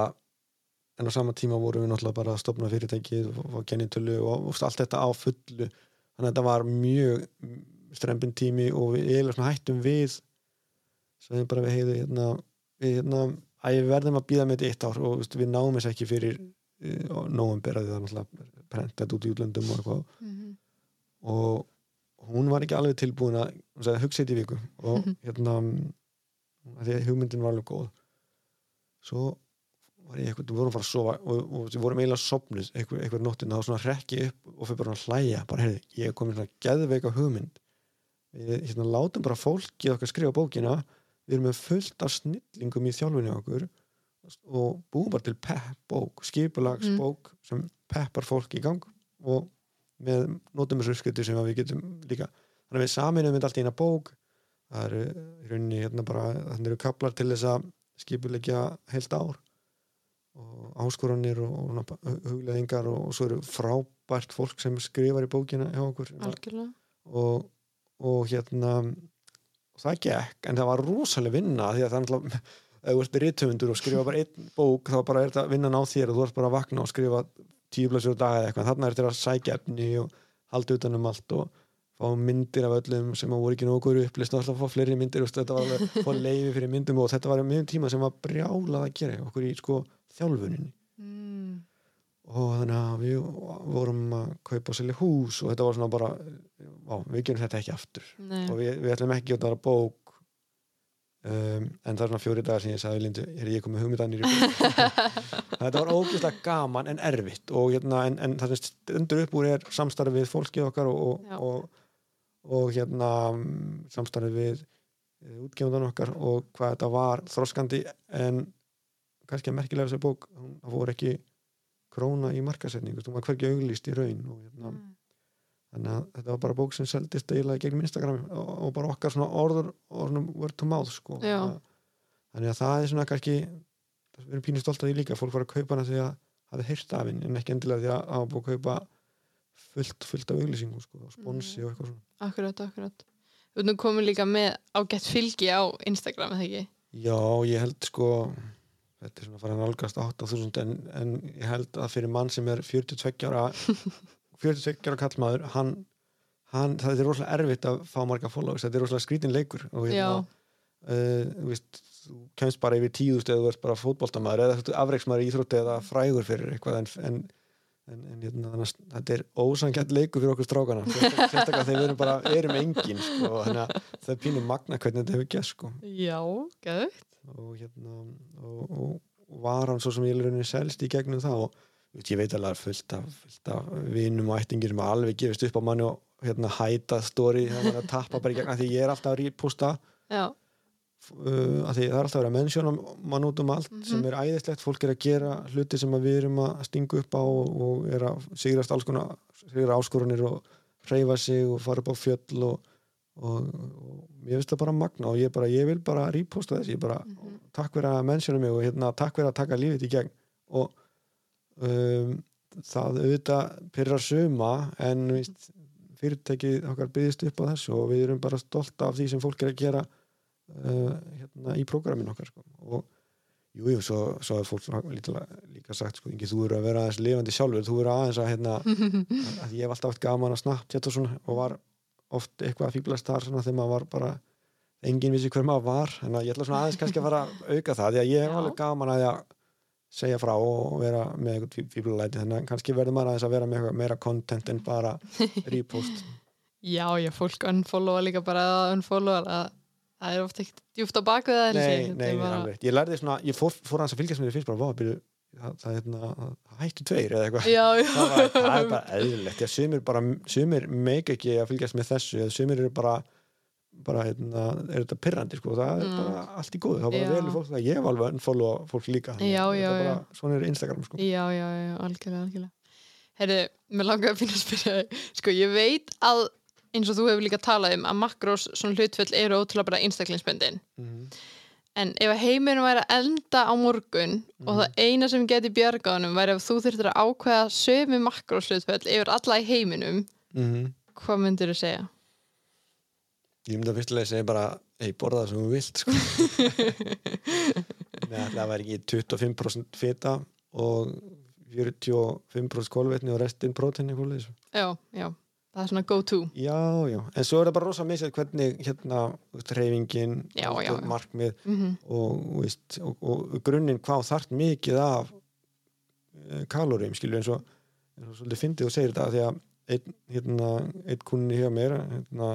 en á sama tíma vorum við náttúrulega bara að stopna fyrirtækið og, og kennitölu og, og allt þetta á fullu. Þannig að þetta var mjög strempin tími og við eiginlega svona hættum við svo við bara við heiðu hérna, við hérna að við verðum að býða með þetta eitt ár og veist, við náum þess ekki fyrir uh, nóvember að það er náttúrulega prentat út í útlöndum og eitthvað. Mhm. og hún var ekki alveg tilbúin að hún sagði hugsa þetta í viku. Og hérna að því að hugmyndin var alveg góð. Svo var ég eitthvað, við vorum að fara að sofa og, og við vorum eiginlega sopnuð eitthvað, eitthvað nóttina og svona rekki upp og fyrir bara að hlæja bara heyrði, ég er komin svona geðveika hugmynd við hérna, látum bara fólki okkar skrifa bókina. Við erum með fullt af snillingum í þjálfunni okkur og búum bara til pepp bók, skipulagsbók sem peppar fólk í gang og með uppskriftir sem við getum líka. Þannig að við saminum þetta allt í eina bók. Það eru í rauninni hérna bara þannig eru kaplar til þess að skipulegja heilt ár og áskoranir og, og hugleðingar og, og svo eru frábært fólk sem skrifar í bókina hjá okkur. Algjörlega. Og, og hérna og það gekk, en það var rosalega vinna því að það er náttúrulega ef þú ert rithöfundur og skrifa bara einn bók þá bara er þetta vinnan á þér og þú ert bara að vakna og skrifa tíu blæsur á dag eða eitthvað. Þarna er þetta að sækja efni og halda utan um allt og fá myndir af öllum sem voru ekki nógur upplist og alltaf fá fleiri myndir. Og þetta var alveg fá leiði fyrir myndum og þetta var mjög tíma sem var brjálað að gera okkur í sko þjálfuninni. Mm. Og þannig að við vorum að kaupa og selja hús og þetta var svona bara á, við gerum þetta ekki aftur. Nei. og við, við ætlum ekki að það bók um, en það er svona fjóri dagar sem ég sagði Lindu, er ég komið hugmyndanir í bók. Þetta var ógeðslega gaman en erfitt og hérna, en, en það sem stendur upp úr er samstarfið við fólkið okkar og, og, og, og hérna samstarfið við útgefundan okkar og hvað þetta var þroskandi en kannski að merkilega þessi bók það voru ekki króna í markasetningu, hún var hvergi auglýst í raun og hérna, Mm. þannig að þetta var bara bók sem seldist eiginlega gegn Instagram og, og bara okkar svona orður og svona word to mouth sko. Já. þannig að það er svona kannski við erum pínir stolt að því líka, fólk var að kaupa hana því að hafði heyrt af henni en ekki endilega því að hafa búið að kaupa fullt, fullt af auglýsingum sko, sponsi og eitthvað svona akkurat, akkurat Þú komin líka með ágætt fylgi á Instagram, eða ekki? Já, ég held sko þetta er svona að fara að nálgast 8000 en, en ég held að fyrir mann sem er 42 ára 42 ára kallmaður hann, hann, það er rosalega erfitt að fá marga followers, þetta er rosalega skrítin leikur og Já, hérna, uh, þú veist þú kemst bara yfir tíðust eða þú ert bara fótboltamaður eða þú ert afreiksmaður í íþrótti eða frægur fyrir eitthvað en, en, en, en hérna, að þetta er ósangjart leikur fyrir okkur strákana. Sérstaklega þegar við erum bara erum engin sko, það er pínu magna hvernig þetta hefur gert sko. Já, gæðu og hérna og, og, var hann svo sem ég rauninni selst í gegnum það og ég veit alveg fullt af, fullt af vinum og ættingir sem alveg gefist upp á manni og hérna hæta stóri að tappa bara í gegn því ég er alltaf að reposta. Já, uh, að því það er alltaf að mennsjóna mann út um allt Mhm. sem er æðislegt. Fólk er að gera hluti sem við erum að stinga upp á og, og er að sigrast alls konar sigra áskorunir og hreyfa sig og fara upp á fjöll og, og, og ég veist það bara magna og ég, bara, ég vil bara reposta þess ég bara, Mhm. takk fyrir að mennsjóna mig og hérna, takk fyrir að taka lífið í gegn og um, það auðvitað pyrrar suma en víst, fyrirtækið okkar byggðist upp á þessu og við erum bara stolt af því sem fólk er að gera uh, hérna, í prógramin okkar sko. og jú, jú, svo, svo er fólk líka, líka sagt, sko, þú eru að vera aðeins lifandi sjálfur, þú eru aðeins að hérna, að ég hef alltaf haft gaman að snabbt og var oft eitthvað að fýblast þar þegar maður var bara enginn vissi hver maður var en ég ætla svona aðeins kannski að fara að auka það því að ég Já. alveg gaman að segja frá og vera með eitthvað fýblalæti þannig að kannski verður maður aðeins að vera með meira content en bara repost já, já, fólk unfollowa líka bara að unfollowa að það er ofta ekkert djúft á ég. nei, nei, er alveg ég lærði svona, ég fór, fór að fylgjast með því fyrst bara, það, það, hérna, það hættu tveir eða eitthvað það, var, það er bara eðlilegt sumir, bara, sumir meik ekki að fylgjast með þessu sumir eru bara bara, hérna, er þetta pyrrandi sko, það er Mm. bara allt í góðu, það er bara vel fólk ég hef alveg unfollow fólk líka þannig Já, að já, já. bara, svona er Instagram sko. já, já, já, algjörlega, algjörlega. Herðu, mér langar að finna að spyrja. Sko, ég veit að eins og þú hefur líka talað um að makrós svona hlutfell eru ótrúlega bara einstaklingsböndin. mm En ef heimurinn væri að enda á morgun og Mhm. það eina sem geti bjarga honum væri ef þú þurftir að ákveða sömu makrós hlutfell yfir alla í heiminum, -hmm. hvað myndir þú segja? ég myndi að fyrstulega segja bara ei, borða það sem þú vilt sko. Það væri ekki 25% fita og 45% kolvetni og restin prótein eitthvað Já, já, það er svona go to. Já, já, en svo er það bara rosa misið hvernig hérna reyfingin, Já, já, já. markmið Mm og, þú veist, og, og grunninn hvað þarf mikið af uh, kaloríum, skilju eins og, eins og svolítið fyndið og segir þetta af því að einn, hérna, einn kunni hjá mér hérna,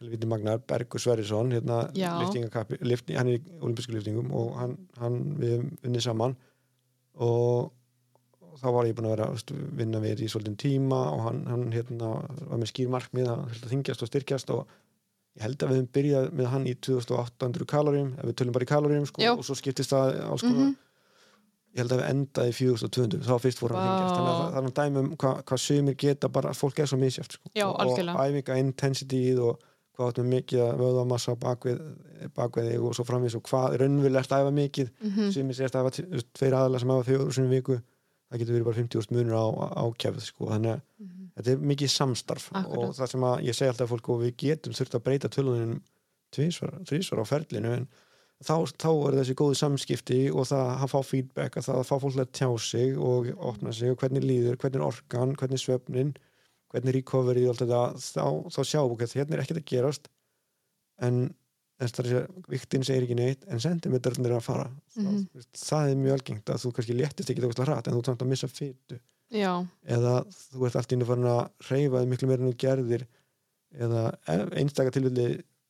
helviti magnar Bergur Sverrisson, hérna lifting, hann er í olimpísku liftingum og hann, hann við unnið saman og og þá var ég búin að vera veist, vinna við í svolítinn tíma og hann, hann hérna, var með skýr markmið að að þingjast og styrkjast og ég held að við höfum byrjað með hann í 2800 kaloríum, ef við tölum bara í kaloríum sko, og svo skiptist það alls konar -hmm. ég held að við endaði í 4200 þá fyrst fór hann að Vá. þingjast þannig að það- er hann dæmi um hvað, hvað sumir geta bara, fólk er svo misjátt sko. Og, æfinga intensityð og hvað áttum við mikið að vöðamassa bakvið, bakvið þig og svo framvís og hvað raunvilegt að æfa mikið Mm sem er sérst að t- tveir aðalega sem fjóður sinni í viku það getur verið bara 50 munur á, á kefð sko. þannig að þetta er mikið samstarf Akkurat. og það sem að ég segi alltaf fólk og við getum þurft að breyta tölunum tvísvar, á ferlinu en þá, þá er þessi góðu samskipti og það að fá feedback að það að fá fólk að tjá sig og opna sig og hvernig líður, hvernig er orkan, hvernig er svefnin hvernig er recovery og allt þetta þá, þá sjáum við að hérna er ekkert að gerast en viktin segir ekki neitt en sentimetrarnir er að fara Mhm. það, það er mjög algengt að þú kannski léttist ekki það hratt en þú ert samt að missa fytu Já, eða þú ert allt í einu farin að hreyfa þig miklu meira en þú gerðir eða ef einstaka tilfelli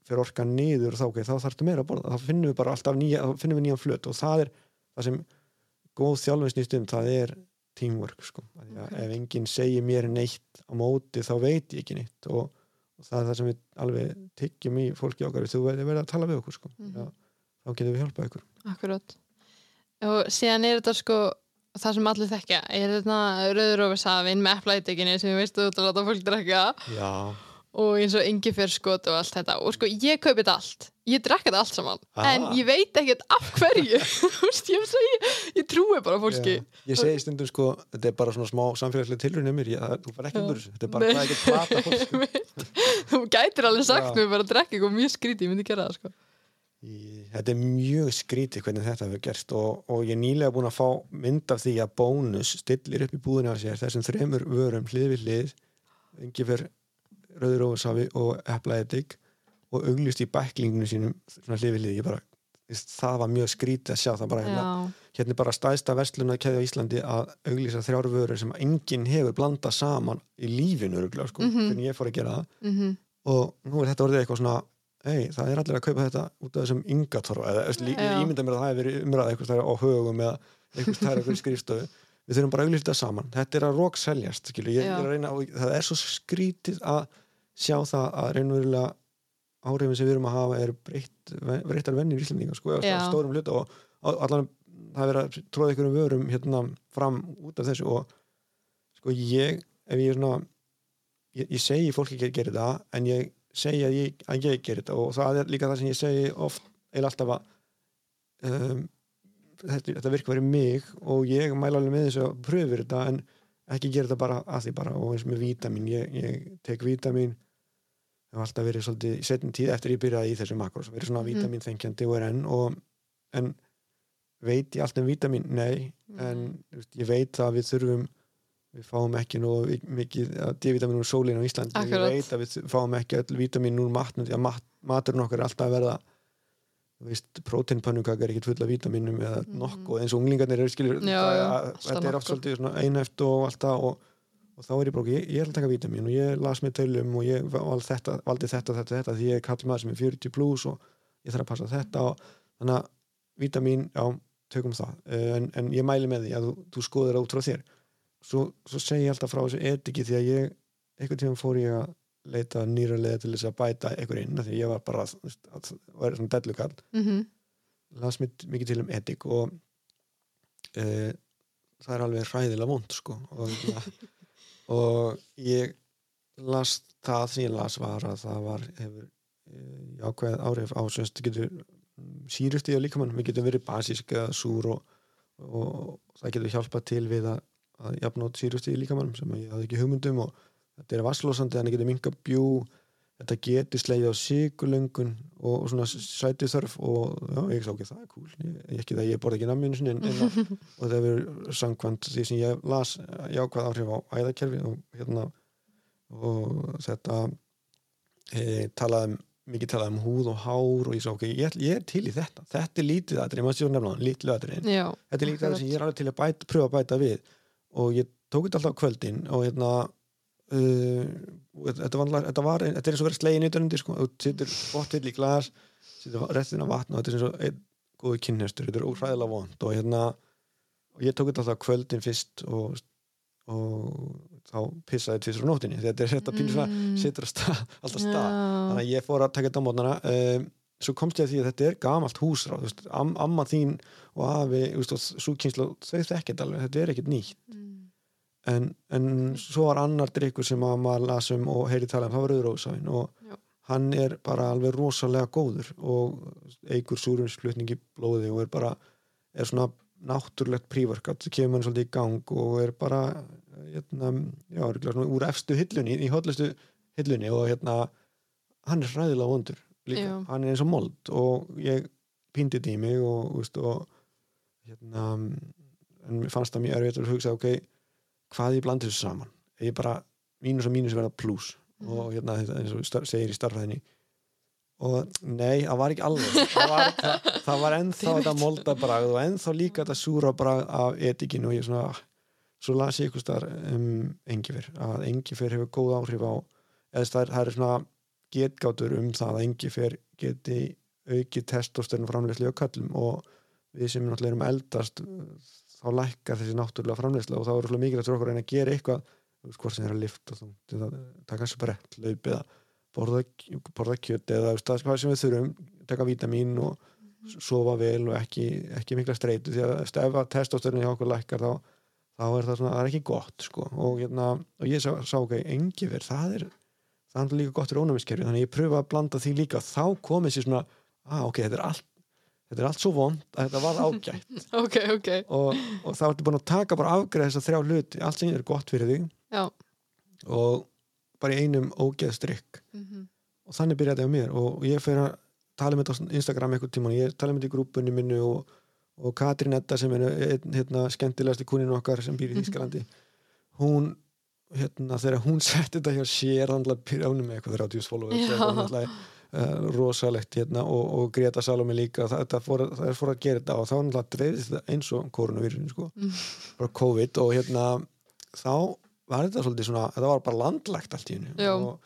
fyrir orkan niður þá, okay, þá þarftu meira að borða þá finnum við bara alltaf nýja, þá finnum við nýjan flöt og það er það sem góð þjálfin snýst um það er teamwork sko. Af því að Ok. ef enginn segir mér neitt á móti þá veit ég ekki neitt og, og það er það sem við alveg tyggjum í fólki okkar þú verður að tala við okkur sko. Mhm. Já, þá getum við hjálpað ykkur akkurat. Og síðan er þetta sko það sem allir þekkja, er þetta rauður ofur safinn með eplætikinu sem við veistu út að láta fólk drekka Já, og eins og engi fyrir skot og allt þetta. Og sko ég kaupi þetta allt. Ég drekka þetta allt saman. Ah. en ég veit ekkert af hverju. Ég, ég, ég trúi bara fólki. Já. ég segi stundum sko, þetta er bara svona smá samfélagslega tilrunni mér, ég, þú fær ekki undur þessu þetta er bara hvað ég get plata fólk sko. þú gætir alveg sagt mér bara að drekka eitthvað mjög skrítið, ég myndi gera það sko. Þetta er mjög skrítið hvernig þetta hefur gerst. Og, og ég nýlega búin að fá mynd af því að bónus stillir upp í búðinu á sér þessum þremur vörum hlið rauður óversafi og eplaedik og auglist í bæklinginu sínum svona hlið ég bara, það var mjög skrítið að sjá það bara hérna, hérna bara stæðsta verslun að keðja á Íslandi að auglýsa þrjár vörur sem enginn hefur blandað saman í lífinu örugglega, sko, Mhm. hvernig ég fór að gera það. Mhm, og nú er þetta orðið eitthvað svona ei, það er allir að kaupa þetta út af þessum yngatorfa eða ég ímynda mér að það hefur verið umræða eitthvað stær á högum eða eitthvað stær eitthvað skrifstöðu við þurfum bara að þetta saman. Þetta er að rók seljast það er svo skrítið að sjá það að reynverulega áhrifin sem við erum að hafa er breytt, breyttar vennir í Íslandinga sko, stórum hluta og, og allan það er verið að tróða ykkur um vörum hérna fram út af þessu og sko ég, ef ég er svona ég, ég segi fólki að gera þetta en ég segi að ég, að ég gera þetta og það er líka það sem ég segi oft eða alltaf að um, þetta, þetta virkar verið mig og ég mæla alveg með þessu að pröfur þetta en ekki gera þetta bara að því bara og eins með vítamin, ég, ég tek vítamin það var alltaf verið svolítið í setjum tíð eftir ég byrjaði í þessu makros verið svona Mhm. vítamin þengjandi og er enn og, en veit ég allt um vítamin? Nei en Mhm. þú veist, ég veit að við þurfum við fáum ekki nú mikið D-vitamin úr sólinu á Íslandi og ég Akkurat. veit að við fáum ekki öll vitamin úr matnum því að mat, maturinn okkar er alltaf að verða próteinpannukaka er ekkit full af vitaminum eða Mhm. nokkuð eins og unglingarnir eru skilur Já, já, þetta er oft svolítið svona einhæft og allt það og, og þá er ég ok, ég, ég ætla að taka vitamin og ég las með tölum og ég valdi þetta, valdi þetta, þetta, þetta því ég er kall maður sem er 40 plus og ég þarf að passa þetta og þannig að vitamin, já, tökum það. Eh, en, en ég mæli með því að þú, þú skoður út frá þér. Svo, svo segi ég alltaf frá þessu etiki því að ég einhvern tíma fór ég að leita nýra leða til þess að bæta einhver inn því ég var bara að vera svona dellukall. Mhm, las mér mikið til um etik og e, það er alveg hræðilega vond sko og, hérna, og ég las það sem ég las var að það var hefur e, jákvæð áhrif á semst getur sírustíð á líkamann, við getum verið basísk eða súr og, og það getur hjálpað til við að, að jafnótt sírustíð í líkamann sem ég hafði ekki hugmyndum og þetta er vasslósandi þannig getur minka bjú þetta getur slegið á sigurlöngun og, og svona sæti þörf og já, ég sá ekki það cool ég, ekki það, ég borði ekki namninu sinni en, en, að- og það hefur samkvæmt því sem ég las jákvæð áhrif á æðakerfi og hérna og þetta e, talaði um mikið talaði um húð og hár og ég sá ok, ég, ég er til í þetta. Þetta er lítið aðrið, maður séu nefna lítið aðrið já þetta er það akkurat. sem ég er alveg til að bæta, pröfa að bæta við. Og ég tók þetta alltaf kvöldin og hérna uh, þetta, var, þetta var þetta er eins og verið slegin utan undir sko, þú setur bottill í glas setur restina af vatn og þetta er eins og einn góðu kynnestur, þetta er óhræðilega vond og hérna og ég tók þetta alltaf kvöldin fyrst og, og þá pissaði tvisur á nóttinni þetta er þetta pínur svona Mm. stað, alltaf stað. Þannig að ég fór að taka þetta á mótnana um, svo komst ég að því að þetta er gamalt húsráð am, amma þín og afi svo kynslu, þau þekkit alveg þetta er ekkert nýtt. Mm. En, en svo var annar drikkur sem að maður lasum og heyri tala um það var auðrósafin og Já. hann er bara alveg rosalega góður og eigur súrumsflutning í blóði og er bara er svona náttúrulegt prívorkat kemur hann svolítið í gang og er bara hérna, já, örugglega svona úr efstu hillunni, í hotlustu hillunni og hérna hann er hræðilega vondur líka, Já. hann er eins og mold og ég píndi þetta í mig og, veist, og hérna en mér fannst það mjög erfitt að hugsa ok, hvað ég blandi þessu saman. Ég bara, mínus og mínus verða pluss Mhm. og hérna, eins og segir í starfræðinni og nei, það var ekki alveg. Það var, það, það var ennþá þetta moldabragð og ennþá líka þetta súra bragð af etikinu og ég svona svo las ég ykkur starf um engifer að engifer hefur góð áhrif á eða það er, það er svona getgátur um það að engifer geti auki testosterun framleyslu á köllum og við sem náttúrulega erum eldast þá lækkar þessi náttúrulega framleysla og þá er svona mikilvægt fyrir okkur að reyna að gera eitthvað hvort sem er að lifta að taka sprett, laup eða borða, borða kjöt eða hvað sem við þurfum, taka vítamín og sofa vel og ekki, ekki mikla streitu því að ef að testosterun hjá okkur lækkar þá, þá er það svona, það er ekki gott sko. og, hérna, og ég sá, sá ok, engifer, það er það er líka gott fyrir ónæmiskerfi þannig að ég pröfa að blanda því líka þá komið sér svona, ah, ok, þetta er allt þetta er allt svo vond að þetta var ágætt. Ok, ok. Og, og þá ertu búin að taka bara afgreð þess að þrjá hluti allt sem er gott fyrir þig. Já, og bara í einum ógeðstrykk mhm, og þannig byrjaði þetta á mér. Og ég fyrir að tala um þetta á Instagram einhvern tíma ég tala um þetta í grúpunni minni og, og Katrín Edda sem er einn hérna, skemmtilegasti kunin okkar sem býr í Þískalandi hún hérna, þegar hún setti þetta hjá sér hann byrjaði hún með eitthvað 30 followers eitthvað, náttúrulega, uh, rosalegt hérna, og, og Greta Salome líka það, fór, að- það er fór að gera þetta og þá náttúrulega dreifðist þetta eins og koronavírusin sko. bara COVID og hérna þá var þetta svolítið svona þetta var bara landlægt allt í hennu og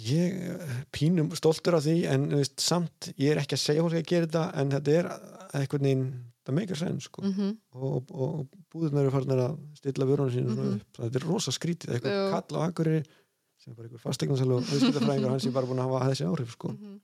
ég eh, pínum stoltur af því en veist, samt, ég er ekki að segja hún skal gera þetta en þetta er einhvern veginn það meikar senn sko mhm, og, og, og búðunar eru farin að stilla vörunum sínu svona Mhm. upp, þetta er rosa skrítið eitthvað Já. kall á akkurri sem er bara einhver fastegnarsal og viðskiptafræðingar hans er bara búin að hafa þessi áhrif sko. Mhm.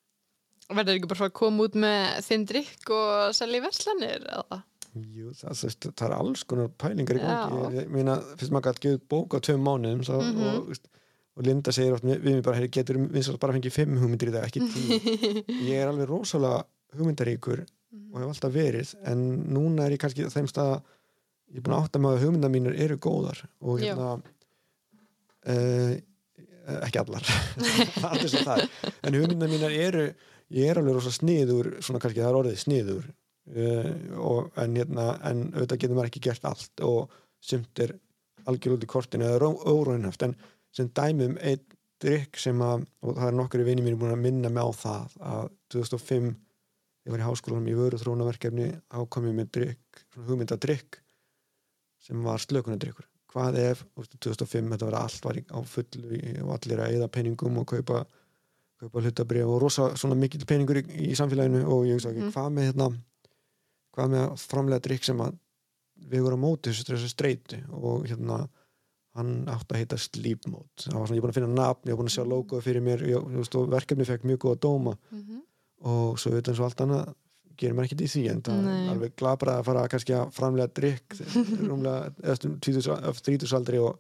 Verður ekki bara að koma út með þinn drikk og selja í verslanir eða? Jú, það, það, það er alls konar pælingar í gangi. Ég, meina, fyrst maður gæti gefið bók á tveim mánuðum svo, Mhm. og, veist, og Linda segir oft við mig bara, hey, getur við bara fengið fimm hugmyndir í dag, ekki tíu? Ég er alveg rosalega hugmyndaríkur og hef alltaf verið en núna er ég kannski þeim stað ég er búin að átta á að hugmyndar mínir eru góðar og hérna uh, ekki allar. Allir sem það er. En hugmyndar mínar eru ég er alveg rosa sniður svona kannski það er orðið sniður. Uh, og, en hérna en auðvitað getur maður ekki gert allt og sumt er algjör út í kortinu eða óróinhaft en sem dæmi um einn drikk sem að og það er nokkur í vinni mínu búin að minna mig á það að 2005 ég var í háskólanum í vöru þrónaverkefni þá kom ég með drikk, svona hugmynda drikk sem var slökunadrykkur hvað ef, þú veist, 2005 þetta var allt var á fullu og allir að eða peningum og kaupa, kaupa hlutabrif og rosa svona mikill peningur í, í samfélaginu og ég hugsa ekki, Mhm. hvað með hérna hvað með að framlega drikk sem að við vorum á móti þessu, streitu og hérna hann átti að heita Sleep Mode það var svona, ég er búin að finna nafn, ég er búin að sjá logoð fyrir mér ég, þú veist, og verkefni fekk mjög góða dóma Mhm. og svo veit eins og allt annað maður ekkert í en það er alveg glabrað að fara kannski að framlega drikk rúmlega eftir 30-aldri og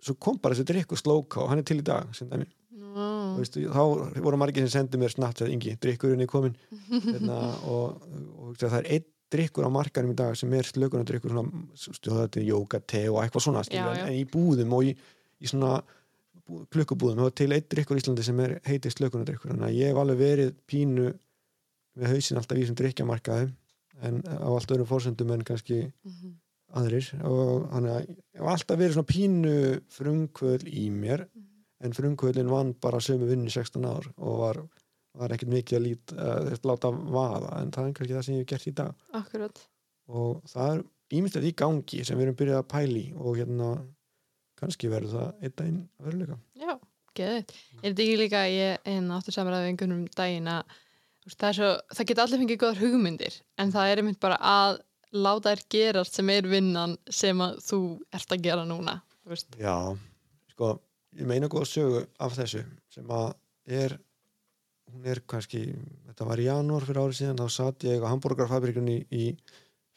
svo kom bara þessi drikk og slóka og hann er til í dag sem dæmi. Nú, Þú veist, þá voru margir sem sendi mér snatt að yngi, drikkurinn er komin hérna, og, og það er einn drikkur á markanum í dag sem er slökunardrikkur svona, stjóða þetta jóka, te og eitthvað svona Já, já. en, í búðum og í, í svona bú- klukkubúðum og til einn drikkur í Íslandi sem er heitið slökunardrikkur þannig að ég hef alveg verið pínu með hausin alltaf í þessum drikkjamarkaði en á allt öðrum fórsendum en kannski mhm, aðrir. Og þannig að ég hef alltaf verið svona pínu frumkvöld í mér en frumkvöldin vann bara sömu vinnu í 16 ár og var, var ekkert mikið að lít, uh, láta vaða en það er kannski það sem ég hef gert í dag. Akkurat. Og það er ímyndilegt í gangi sem við erum byrjað að pæli og hérna kannski verður það einn daginn að veruleika. Já, geðið. Er þetta ekki líka ég áttur samræði við einhvern um daginn að það, svo, það geta allir fengið góðar hugmyndir en það er einmitt bara að láta þær gerast sem er vinnan sem að þú ert að gera núna. Já, sko ég meina góða sögu af þessu sem að er hún er kannski, þetta var í janúar fyrir árið síðan, þá satt ég á hambúrgarfabrikunni í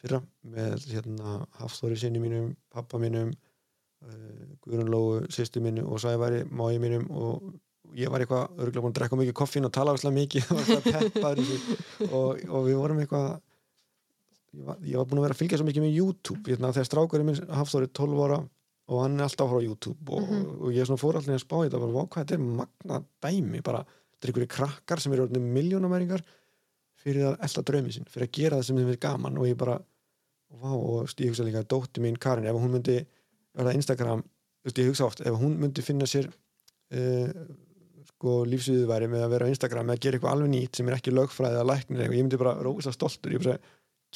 fyrra með hérna Hafþóri sinni mínum pappa mínum uh, Guðrun Lóu, sýstu mínu og Sævari mági mínum og ég var eitthvað örgulega búin að drekka mikið koffín og tala verslega mikið og í og, og við vorum eitthvað ég var, ég var búin að vera að fylgja svo mikið með YouTube. Hérna, þegar strákurinn minn Hafþóri 12 ára og hann er alltaf á YouTube og, Mhm. og ég fór allir að spá í þetta bara, "Vá, hvað þetta er magna dæmi. Bara, þetta er einhverju krakkar sem eru miljónamæringar fyrir að elda draumi sín, fyrir að gera það sem þeim er gaman. Og ég bara, vá, og ég hugsa líka dótti mín Karin, ef hún myndi verða Instagram, ég hugsa oft ef hún myndi finna sér uh, sko lífsviðværi með að vera á Instagram með að gera eitthvað alveg nýtt sem er ekki lögfræði eða læknir eitthvað, ég myndi bara rósa stoltur. Ég bara,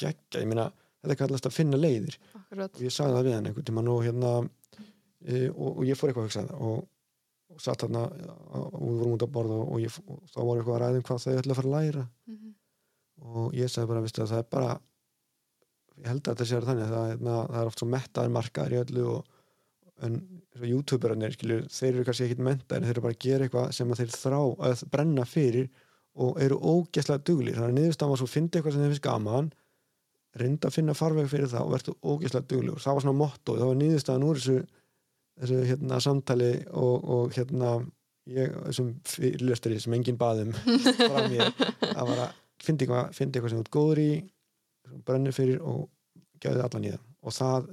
geggja, ég meina þetta kallast að finna leiðir. Akkurat. og ég sagði það við hann einhvern tímann og hérna e, og, og ég fór eitthvað að hugsa það og, og satt þarna og við vorum út að borða og, ég, og þá voru eitthvað að ræða um hvað þau ætla að fara að læra. Mhm. og ég sagði bara, veistu, að það er bara ég held að þetta sé þannig að það, hérna, það er oft svo mettaðir markaðir í öllu og, en svo youtuberarnir skilur, þeir eru kannski ekkit mentaðir þeir eru bara að gera eitthvað sem að þeir þrá að brenna fyrir og eru ógæslega duglir þannig að niðurstaðan var svo fyndi eitthvað sem þeir finnst gaman reynda að finna farveg fyrir það og verður ógeðslega duglegur. Það var svona motto, það var niðurstaðan úr þessu þessu hérna samtali og, og hérna ég, þessum fyrirlestari sem enginn baðum frá mér að var að finna eitthvað, finna eitthvað sem þú ert góður í brennir fyrir og gæði allan í það. Og það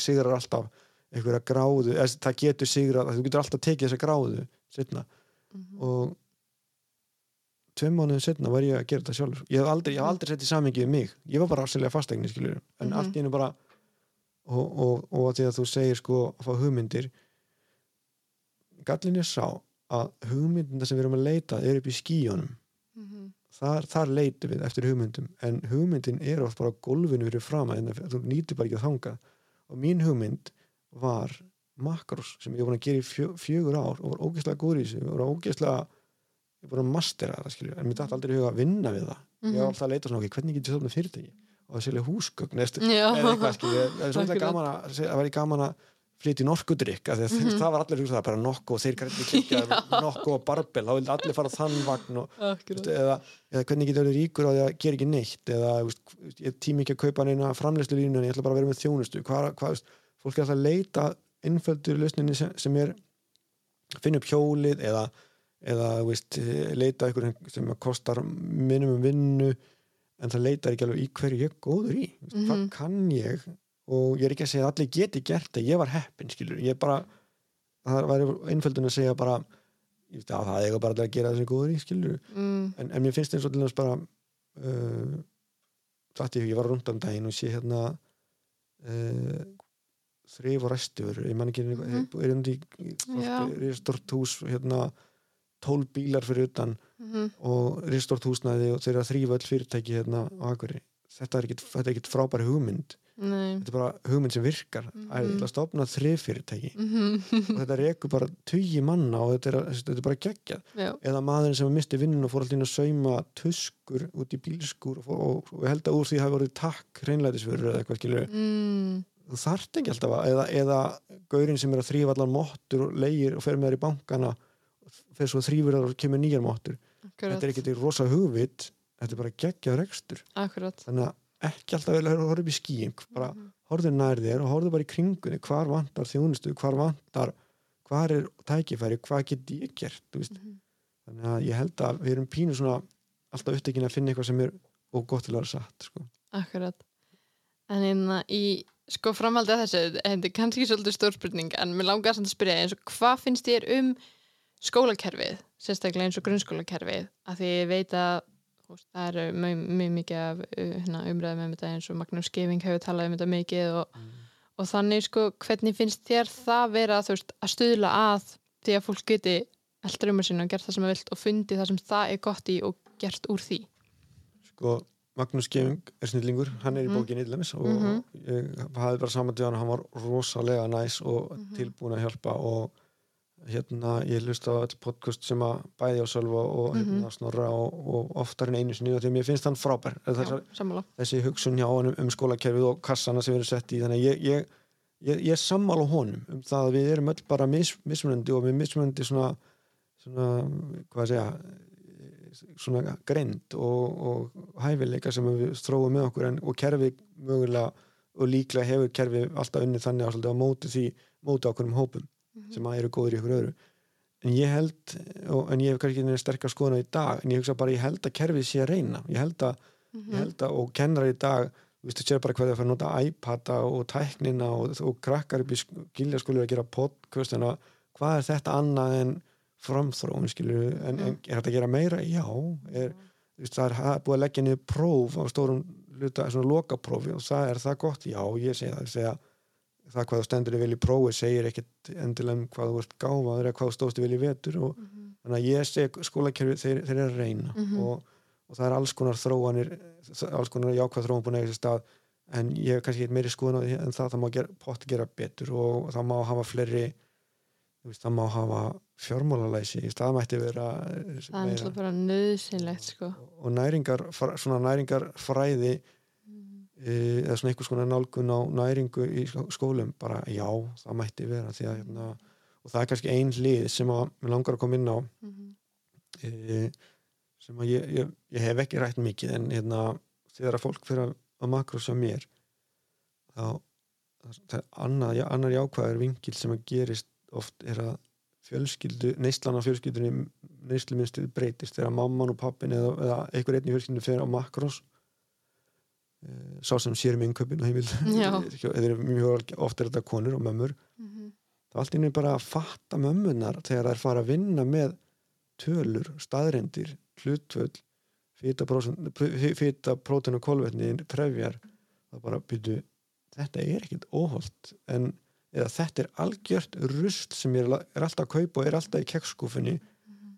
sigrar alltaf einhverja gráðu, eða, það getur sigrar þú getur alltaf tekið þessa gráðu setna Mhm. og tveim mánuðin setna var ég að gera þetta sjálfur. Ég hef aldrei, ég hef aldrei sett í samhengi við mig. Ég var bara að selja fastegni skilur en Mhm. allt í hennu bara og, og, og að því að þú segir sko að fá hugmyndir gallin er sá að hugmyndina sem við erum að leita er upp í skíunum Mhm. þar, þar leitum við eftir hugmyndum. En hugmyndin er oft bara gólfinu fyrir fram en þú nýtur bara ekki að þanga og mín hugmynd var makros sem ég var búin að gera í fjö, fjögur ár og var ógeðslega góður í þessu. Og var ógeðslega ég var búin að mastera það skilju en mér dætti aldrei huga að vinna við það. Ég var Mhm. alltaf að leita svona okkur, hvernig getur ég stofnað fyrirtæki? Og það selja húsgögn eða eitthvað skilju það er svolítið gaman að það væri gaman að flytja í því að Mhm. það var allir hús það bara nokku og þeir grætti klikja nokku og barbel, þá vildi allir fara þann vagn og Akkurat. eða, eða hvernig getur verið ríkur á því að gera ekki neitt eða veist, ég tími ekki að kaupa neina framleyslu línu en ég ætla bara að vera með þjónustu. Hvað, hvað, veist, fólk er alltaf að leita innföldur lausninni sem, sem er finna upp hjólið eða, eða veist, leita ykkur sem kostar minimum vinnu en það leitar ekki alveg í hverju ég er góður í Þú veist, hvað Mhm. kann ég og ég er ekki að segja að allir geti gert það ég var heppin skilur, ég bara það væri einföldun að segja bara ég veist, að það eiga bara allir að gera það sem ég er góður í skilur Mm. en, en mér finnst eins og til þess bara uh, það ég, ég var rundt um daginn og sé hérna uh, þrif og ræstur ég man ekki mm. -hmm. er Já. ristort hús hérna tól bílar fyrir utan Mhm. og ristort húsnæði og þeir eru að þrýfa öll fyrirtæki hérna á Akureyri þetta er er ekkit frábæri hugmynd Nei. þetta er bara hugmynd sem virkar mm -hmm. að stopna þrif fyrirtæki Mhm. og þetta rekur bara tugi manna og þetta er, þetta er bara geggjað Já. eða maðurinn sem misti vinnun og fór alltaf inn að sauma tuskur út í bílskur og, og, og held að úr því hafi verið takk hreinlætisfjörur eða eitthvað skilur Mm. Þú þarft ekki alltaf að eða, eða gaurinn sem er að þrýfa allar mottur og leigir og fer með þær í bankana fer svo þrýfur þar og kemur nýjar mottur Akkurat. þetta er ekki rosa hugvit þetta er bara geggjað rekstur Akkurat. þannig að ekki alltaf vel að horfa upp í skíin bara Mhm. horfðu nær þér og horfðu bara í kringunni hvar vantar þjónustu, hvar vantar hvar er tækifæri, hvað get ég gert veist Mhm. þannig að ég held að við erum pínu svona alltaf upptekinn að finna eitthvað sem er og gott til að vera satt sko. Akkurat. En hérna í sko framhaldið af þessu, þetta er kannski svolítið stór spurning, en mér langar samt að spyrja eins og hvað finnst þér um skólakerfið, sérstaklega eins og grunnskólakerfið, að því ég veit að veist, það eru mjög, mjög mikið af uh, hérna, umræðum um þetta eins og Magnús Skeving hefur talað um þetta mikið og, og þannig sko, hvernig finnst þér það vera veist, að stuðla að því að fólk geti eldur um að sinna og gert það sem það vilt og fundi það sem það er gott í og gert úr því? Sko Magnús Geving er snillingur, hann er í Mhm. bókinni mm og Mhm. ég hafði bara saman til hann hann var rosalega næs og Mhm. tilbúin að hjálpa og hérna ég hlusta á öll podcast sem að bæði á Sölva og hérna Mhm. snorra og, og oftar en einu sinni og því að mér finnst hann frábær Já, þessi hugsun hjá honum um skólakerfið og kassana sem við erum sett í þannig að ég, ég, ég, ég sammála honum um það að við erum öll bara mis, mismunandi og við mismunandi svona, svona hvað að segja svona greind og, og hæfileika sem við þróum með okkur en, og kerfi mögulega og líklega hefur kerfi alltaf unnið þannig á, svolítið á móti því móti okkur um hópum sem að eru góður í ykkur öðru. En ég held, og, en ég hef kannski neina sterkar skoðuna í dag, en ég hugsa bara ég held að kerfið sé að reyna, ég held að Mhm. ég held að, og kennar í dag þú veist, þú sér bara hvað þau fara að nota iPada og tæknina og, og krakkar upp í gilja skólu að gera podcast en að, hvað er þetta annað en framþróun skilur, en, en er þetta að gera meira? Já, er, þú veist, það er búið að leggja niður próf á stórum hluta, svona lokaprófi og það er það gott, já, ég segi það, segja það hvað þú stendur í vilji prófi segir ekkit endilega um hvað þú ert gáfaður eða hvað þú stóðst í vilji vetur og þannig að ég segi skólakerfi þeir, þeir eru að reyna Mhm. og, og það er alls konar þróanir alls konar jákvæð þróan búin að sér stað en ég hef kannski eitthvað meiri því en það, það má gera, pott gera betur og það má hafa fleiri veist, það má hafa fjármálalæsi í stað mætti vera eh, það er náttúrulega bara nöðsynlegt sko og næringar, svona næringarfræði e, eða svona einhvers konar nálgun á næringu í skó- skólum bara já, það mætti vera því að hérna, og það er kannski ein hlið sem að mér langar að koma inn á Mhm. e, sem að ég, ég, ég hef ekki rætt mikið en hérna, þegar að fólk fyrir að, makrosa mér þá, það er annað, já, annar jákvæður vingil sem að gerist oft er að fjölskyldu, neyslan á fjölskyldunni neysluminnstu breytist þegar mamman og pappin eða, eða einhver einn í fjölskyldunni fer á makros eh, sá sem sér um innköpin og heimil eða mjög oft er þetta konur og mömmur. Mhm. það er allt inni bara að fatta mömmunar þegar þær fara að vinna með tölur, staðrendir hlutvöld fýta, prótin og kolvetni trefjar, það bara byrju, þetta er ekkit óholt en eða þetta er algjört rust sem ég er, er alltaf að kaupa og er alltaf í keksskúfunni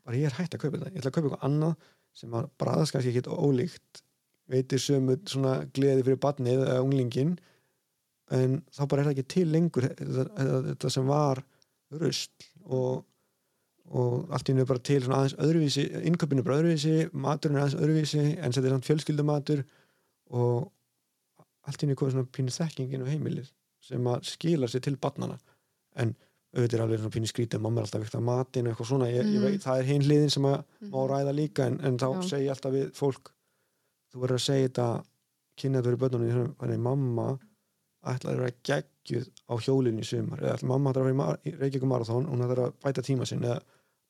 bara ég er hægt að kaupa þetta, ég ætla að kaupa eitthvað annað sem að bræðast kannski ekkit ólíkt. Veitir sömu svona gleði fyrir badnið eða unglingin en þá bara er það ekki til lengur þetta, sem var rust og, og allt í hennu bara til svona aðeins öðruvísi innköpinu bara öðruvísi, maturinn er aðeins öðruvísi en þetta er svona fjölskyldumatur og allt í hennu komið svona pínu þekkingin og heimilið sem að skila sér til badnana en auðvitað er alveg svona pínu skrítið mamma er alltaf veikt að matin og eitthvað svona ég, ég Mhm. veit, það er hinn hliðin sem að má Mhm. ræða líka en, en þá Já. segi ég alltaf við fólk þú verður að segja þetta kynna þetta fyrir börnunum þannig mamma ætlaði að vera geggjuð á hjólinu í sumar eða ætla, mamma ætlaði að vera í í Reykjavík marathón hún ætlaði að bæta tíma sinn eða,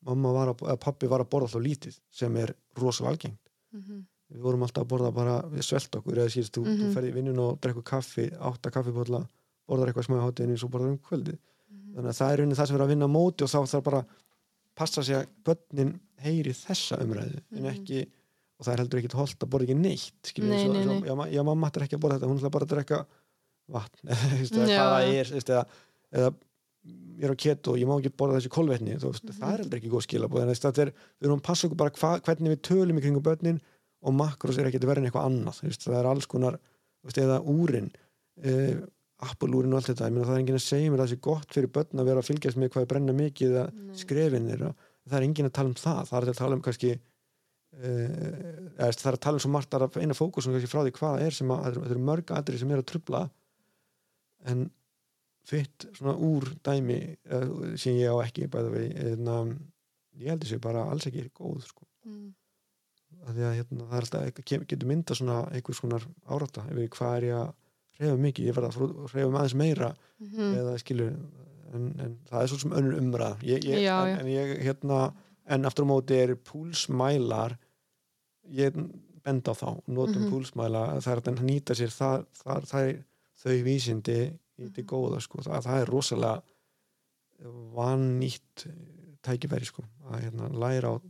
mamma var að, eða pappi var að borða alltaf lítið sem er rosalega algengt Mhm. við vorum alltaf að borða bara við svelt okkur eða síðast, þú, þú Mhm. ferði í vinnun og drekku kaffi, átta kaffibólla borðar eitthvað smá í hátíðinni svo borðar um kvöldi Mhm. þannig að það er unni það sem er að vinna móti og þá þarf bara að passa sig að börnin heyri þessa umræðu en Mhm. ekki, og það er heldur ekkit holdt að borða ekki neitt skilur, Nei, svo, nei, svo, nei. já, ma- já, mamma ætlar ekki að borða þetta hún ætlar bara að drekka vatn eða þú veist, eða Já. hvað það er eða, eða ég er á keto og ég má ekki borða þessi kolvetni veist, Mhm. það er heldur ekki góð skilabóð en þetta er, við erum að passa okkur bara hva, hvernig við tölum í kringum börnin og makros er ekki verið en eitthvað annað það er alls konar, eða úrin uh, appulúrin og allt þetta ég meina, það er enginn að segja mér að það sé gott fyrir börn að vera að fylgjast með hvað er brenna mikið eða skrefin þeirra, það er enginn að tala um það það er að tala um kannski uh, eða, það er að tala um svo margt að eina fókusum kannski frá því hvað það er sem að þetta eru mörg aðri sem er að trubla en fitt svona úr dæmi uh, sem ég á ekki vegi en um, ég held þessu bara alls ekki góð sko. Mhm. að því að hérna, það er alltaf getur mynda svona einhvers konar yfir hvað er ég að reyfa mikið, ég verða að reyfa með aðeins meira Mhm. eða skilur en, en það er svo sem önnur umræð ég, ég, Já, en, já. en ég hérna en aftur á móti er púlsmælar ég bend á þá notum Mhm. púlsmæla það er að nýta sér það, það, það er þau vísindi í til Mhm. góða sko. það, það er rosalega vannýtt tækifæri sko. að hérna, læra á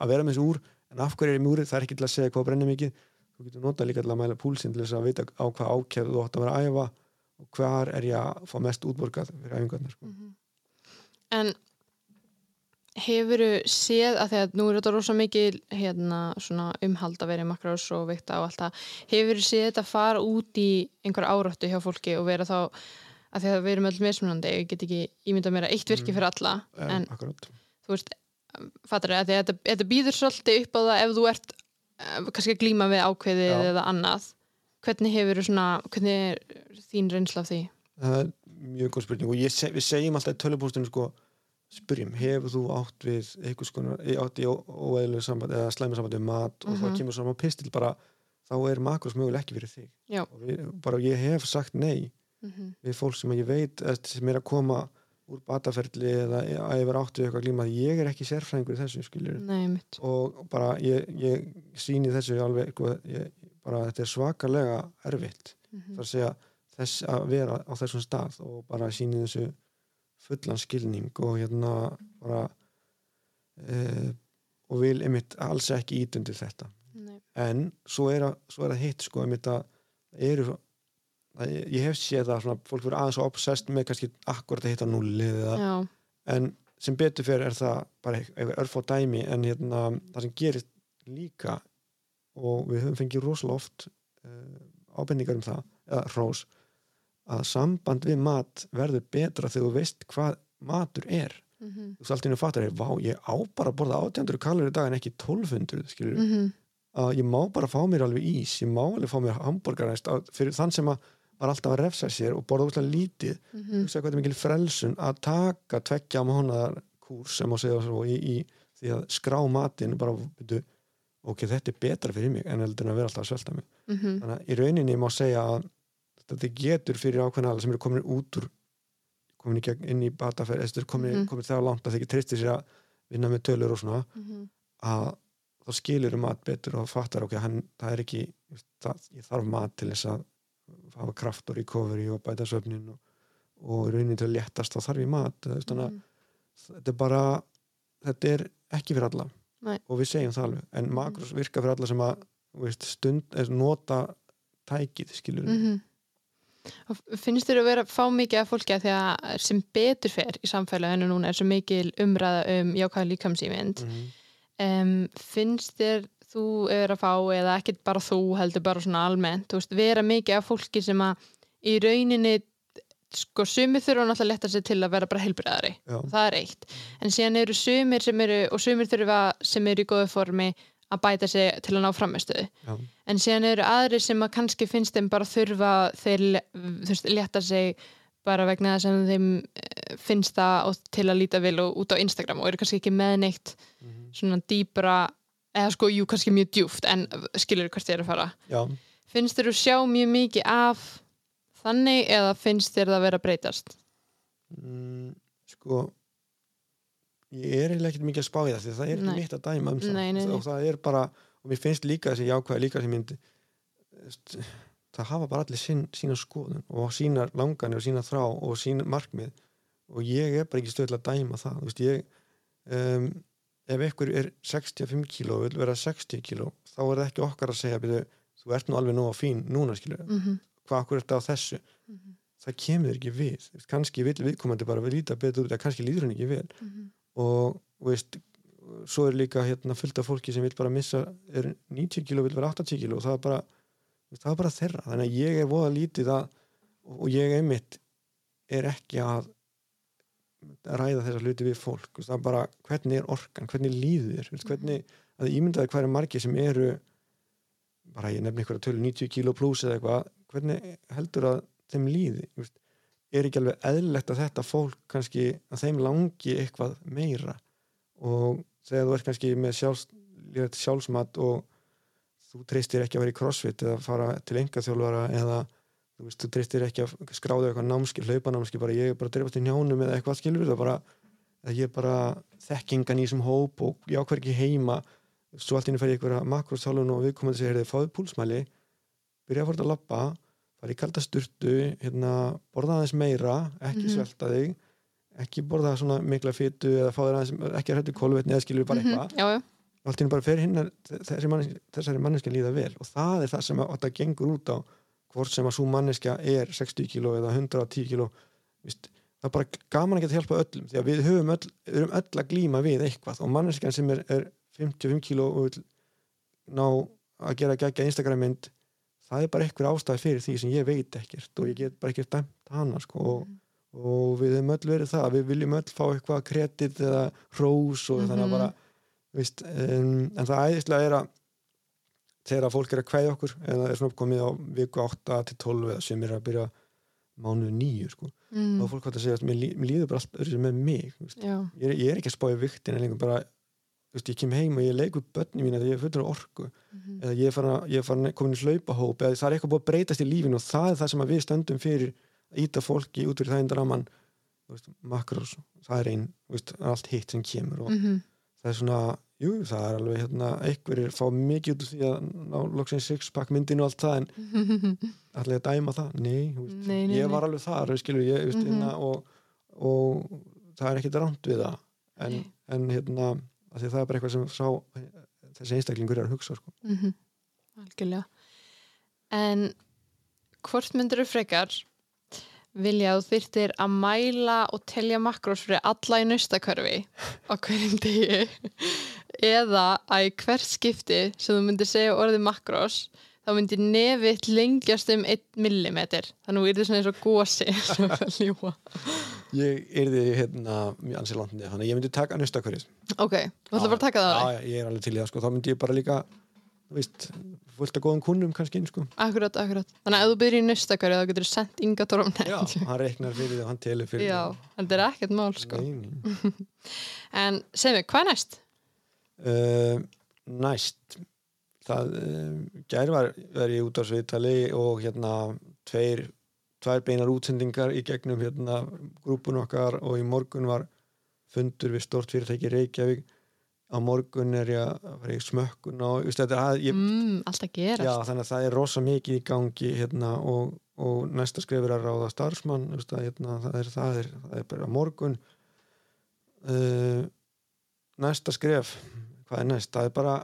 að vera með þessu úr en af hverju er ég múrið, það er ekki til að segja hvað brennir mikið þú getur notað líka til að mæla púlsinn til þess að vita á hvað ákjæðu þú átt að vera að æfa og hvar er ég að fá mest útborgað fyrir æfingarnar sko. Mhm. En hefuru séð að því að nú er þetta rosa mikið hérna, umhald að vera í makrós og vikta og allt það hefuru séð þetta fara út í einhver áráttu hjá fólki og vera þá að því að við erum öll mismunandi ég get ekki ímyndað mér að eitt virki Mm. fyrir alla en, en þú veist fattar að því að þetta, býður svolítið upp á það ef þú ert kannski að glíma við ákveðið Já. eða annað hvernig hefur svona hvernig er þín reynsla af því? það er mjög góð spurning og ég, seg, við segjum alltaf í tölvupóstinu sko, spyrjum, hefur þú átt við einhvers konar, átt í óeðlu samband eða slæmi samband við mat og Mhm. þá kemur svona pistil bara þá er makros möguleg ekki fyrir þig við, bara ég hef sagt nei Mm -hmm. við fólk sem ég veit eða sem er að koma úr bataferli eða að ég vera átt við eitthvað glíma ég er ekki sérfræðingur í þessu skiljur Nei, og bara ég, ég síni þessu alveg sko, ég, bara þetta er svakalega erfitt. Mm það að segja þess að vera á þessum stað og bara síni þessu fullan skilning og hérna bara e, og vil einmitt alls ekki ítundir þetta. Nei. en svo er, að, svo er að hitt sko einmitt að eru ég, ég hef séð það svona fólk verður aðeins svo obsessed með kannski akkurat að hitta nulli en sem betur fyrir er það bara eitthvað örfá dæmi en hérna það sem gerist líka og við höfum fengið rosalega oft uh, ábendingar um það eða hrós að samband við mat verður betra þegar þú veist hvað matur er mm -hmm. þú í hennu fattar, vá, ég á bara að borða 800 kalori í dag en ekki 1200 skilur, Mm -hmm. að ég má bara fá mér alveg ís, ég má alveg fá mér hambúrgar fyrir þann sem að var alltaf að refsa sér og borða útlæð lítið Mm -hmm. hugsa hvað er mikil frelsun að taka tveggja mánuðar kúrs sem að segja svo í, í því að skrá matinn bara, byrju, ok, þetta er betra fyrir mig en heldur en að vera alltaf að svelta mig Mm -hmm. þannig að í rauninni má segja að þetta getur fyrir ákveðna alla sem eru komin út úr komin í gegn inn í bataferð eða komin, Mhm. komin það langt að þeir ekki tristir sér að vinna með tölur og svona Mhm. að þá skilur um mat betur og fattar ok, hann, það er ekki það, ég þarf mat til þess að hafa kraft og recovery og bæta söfnin og, og í rauninni til að léttast þá þarf ég mat þannig að Mhm. þetta er bara þetta er ekki fyrir alla Nei. og við segjum það alveg en makros virka fyrir alla sem að veist, stund, er, nota tækið skilur mm. Og finnst þér að vera fá mikið af fólki að því að sem betur fer í samfélaginu núna er svo mikil umræða um jákvæða líkamsýmynd um, finnst þér þú er að fá eða ekkert bara þú heldur bara svona almennt veist, vera mikið af fólki sem að í rauninni sko sumir þurfa náttúrulega að letta sig til að vera bara heilbriðari það er eitt. En síðan eru sumir sem eru og sumir þurfa sem eru í góðu formi að bæta sig til að ná framistöðu en síðan eru aðri sem að kannski finnst þeim bara þurfa þeir þú veist, leta sig bara vegna þess að þeim eh, finnst það til að líta vel og út á Instagram og eru kannski ekki með neitt Mhm. svona dýbra eða sko, jú, kannski mjög djúft en skilur hvert þér að fara. Já. finnst þér að sjá mjög mikið af þannig eða finnst þér það að vera að breytast? Mm, sko ég er ekkert mikið að spá í það því það er ekki mitt að dæma um það. Nei, nei, nei. og það er bara, og mér finnst líka þessi jákvæða líka sem veist, það hafa bara allir sín, sína skoðun og sína langanir og sína þrá og sína markmið. Og ég er bara ekki stöðlega að dæma það þú veist, ég um, ef einhver er 65 kíló og vil vera 60 kíló þá er það ekki okkar að segja byrju, þú ert nú alveg nú á fín núna skilur mm -hmm. hvað akkur er þetta á þessu Mhm. það kemur þér ekki við kannski vil viðkomandi bara við líta betur út kannski líður hann ekki vel Mhm. og þú veist, svo er líka hérna fullt af fólki sem vil bara missa er 90 kíló, vil vera 80 kíló og það er bara, það er bara þeirra þannig að ég er voða lítið að og ég einmitt er ekki að ræða þessa hluti við fólk. Það er bara, hvernig er orkan, hvernig líður hvernig, að ímyndaði hvað er margir sem eru bara ég nefni ykkur að tölu 90 kíló pluss eða eitthvað hvernig heldur að þeim líði? Er ekki alveg eðlilegt að þetta fólk kannski að þeim langi eitthvað meira? Og þegar þú ert kannski með sjálfs, sjálfsmat og þú treystir ekki að vera í crossfit eða fara til engaþjólfara eða þú veist, þú treystir ekki að skráða eitthvað námski, hlaupanámski, bara ég er bara að dreifast í njánum eða eitthvað skilur það bara að ég er bara þekkingan í þessum hóp og ég ákveð ekki heima svo allt inni fer ég eitthvað makrostálun og viðkomandi segir þið fáðu púlsmæli byrja að fara að labba fara í kalda sturtu, hérna borða aðeins meira, ekki Mhm. svelta þig ekki borða svona mikla fytu eða fá þér aðeins, ekki að hættu kólvetni eða skilur bara eitthvað, Mhm. já, já, allt inni bara fer hinn þessari manneski, líða vel og það er það sem að, þetta gengur út á hvort sem að svo manneskja er 60 kíló eða 110 kíló það er bara gaman að geta hjálpa öllum því að við höfum öll, erum öll að glíma við eitthvað og manneskjan sem er, er 55 kíló og vil ná að gera gegja Instagram mynd það er bara einhver ástæði fyrir því sem ég veit ekkert og ég get bara ekkert dæmt hana sko, og, og við höfum öll verið það við viljum öll fá eitthvað kredit eða hrós og þannig að Mhm. bara veist, en, en það æðislega er að þegar fólk er að kveðja okkur eða er svona komið á viku 8 til 12 eða sem er að byrja mánuð 9 sko. mm. þá er fólk að segja að mér, lí, mér líður bara allt öðru sem með mig ég er, ég er ekki að spája viktin en lengur bara veist, ég kem heim og ég leikur börni mín þegar ég er fullur af orku Mhm. eða ég er farin, farin komin í hlaupahóp eða það er eitthvað búið að breytast í lífinu og það er það sem við stöndum fyrir að íta fólki út fyrir það eindraman makrós, það er einn allt hitt sem kemur og Mhm. það er svona, jú, það er alveg hérna, einhverjir fá mikið út úr því að ná loksins sixpack myndinu og allt það en allir að dæma það, nei, veist, Nei, nei, ég var alveg þar, skilur ég, veist, Mhm. hérna, og, og það er ekkit rámt við það en, en hérna það er bara eitthvað sem sá þessi einstaklingur er að hugsa sko. Mhm. algjörlega en hvort myndur þú frekar vilja að þú þyrtir að mæla og telja makrós fyrir alla í naustakörfi á hverjum degi eða að í hvert skipti sem þú myndir segja orðið makrós þá myndir nefitt lengjast um 1 millimetr þannig að þú yrðir svona eins og gósi sem er að ljúa ég yrði hérna mjög ansið niður, þannig að ég myndi taka nöstakverið ok, þú ætla bara að taka það á já, þig? já, ég er alveg til í það, sko, þá myndi ég bara líka þú veist, fullt af góðum kunnum kannski, sko. akkurat, akkurat, þannig að ef þú byrðir í naustakörfi þá getur þú sendt ynga tórum já, hann reiknar fyrir því og hann telur fyrir já, þetta er ekkert mál sko. Nei, nei. En segð mér, hvað næst? Uh, næst það uh, gær var, var ég út á Svitali og hérna tveir tvær beinar útsendingar í gegnum hérna grúpun okkar og í morgun var fundur við stort fyrirtæki í Reykjavík. Á morgun er ég að fara í smökkun og þetta, er að, ég, mm, alltaf gerast. Já, þannig að það er rosa mikið í gangi hérna, og, og næsta skrifur að ráða starfsmann just, að, hérna, það, er, það, er, það er bara morgun. Uh, næsta skrif hvað er næst, það er bara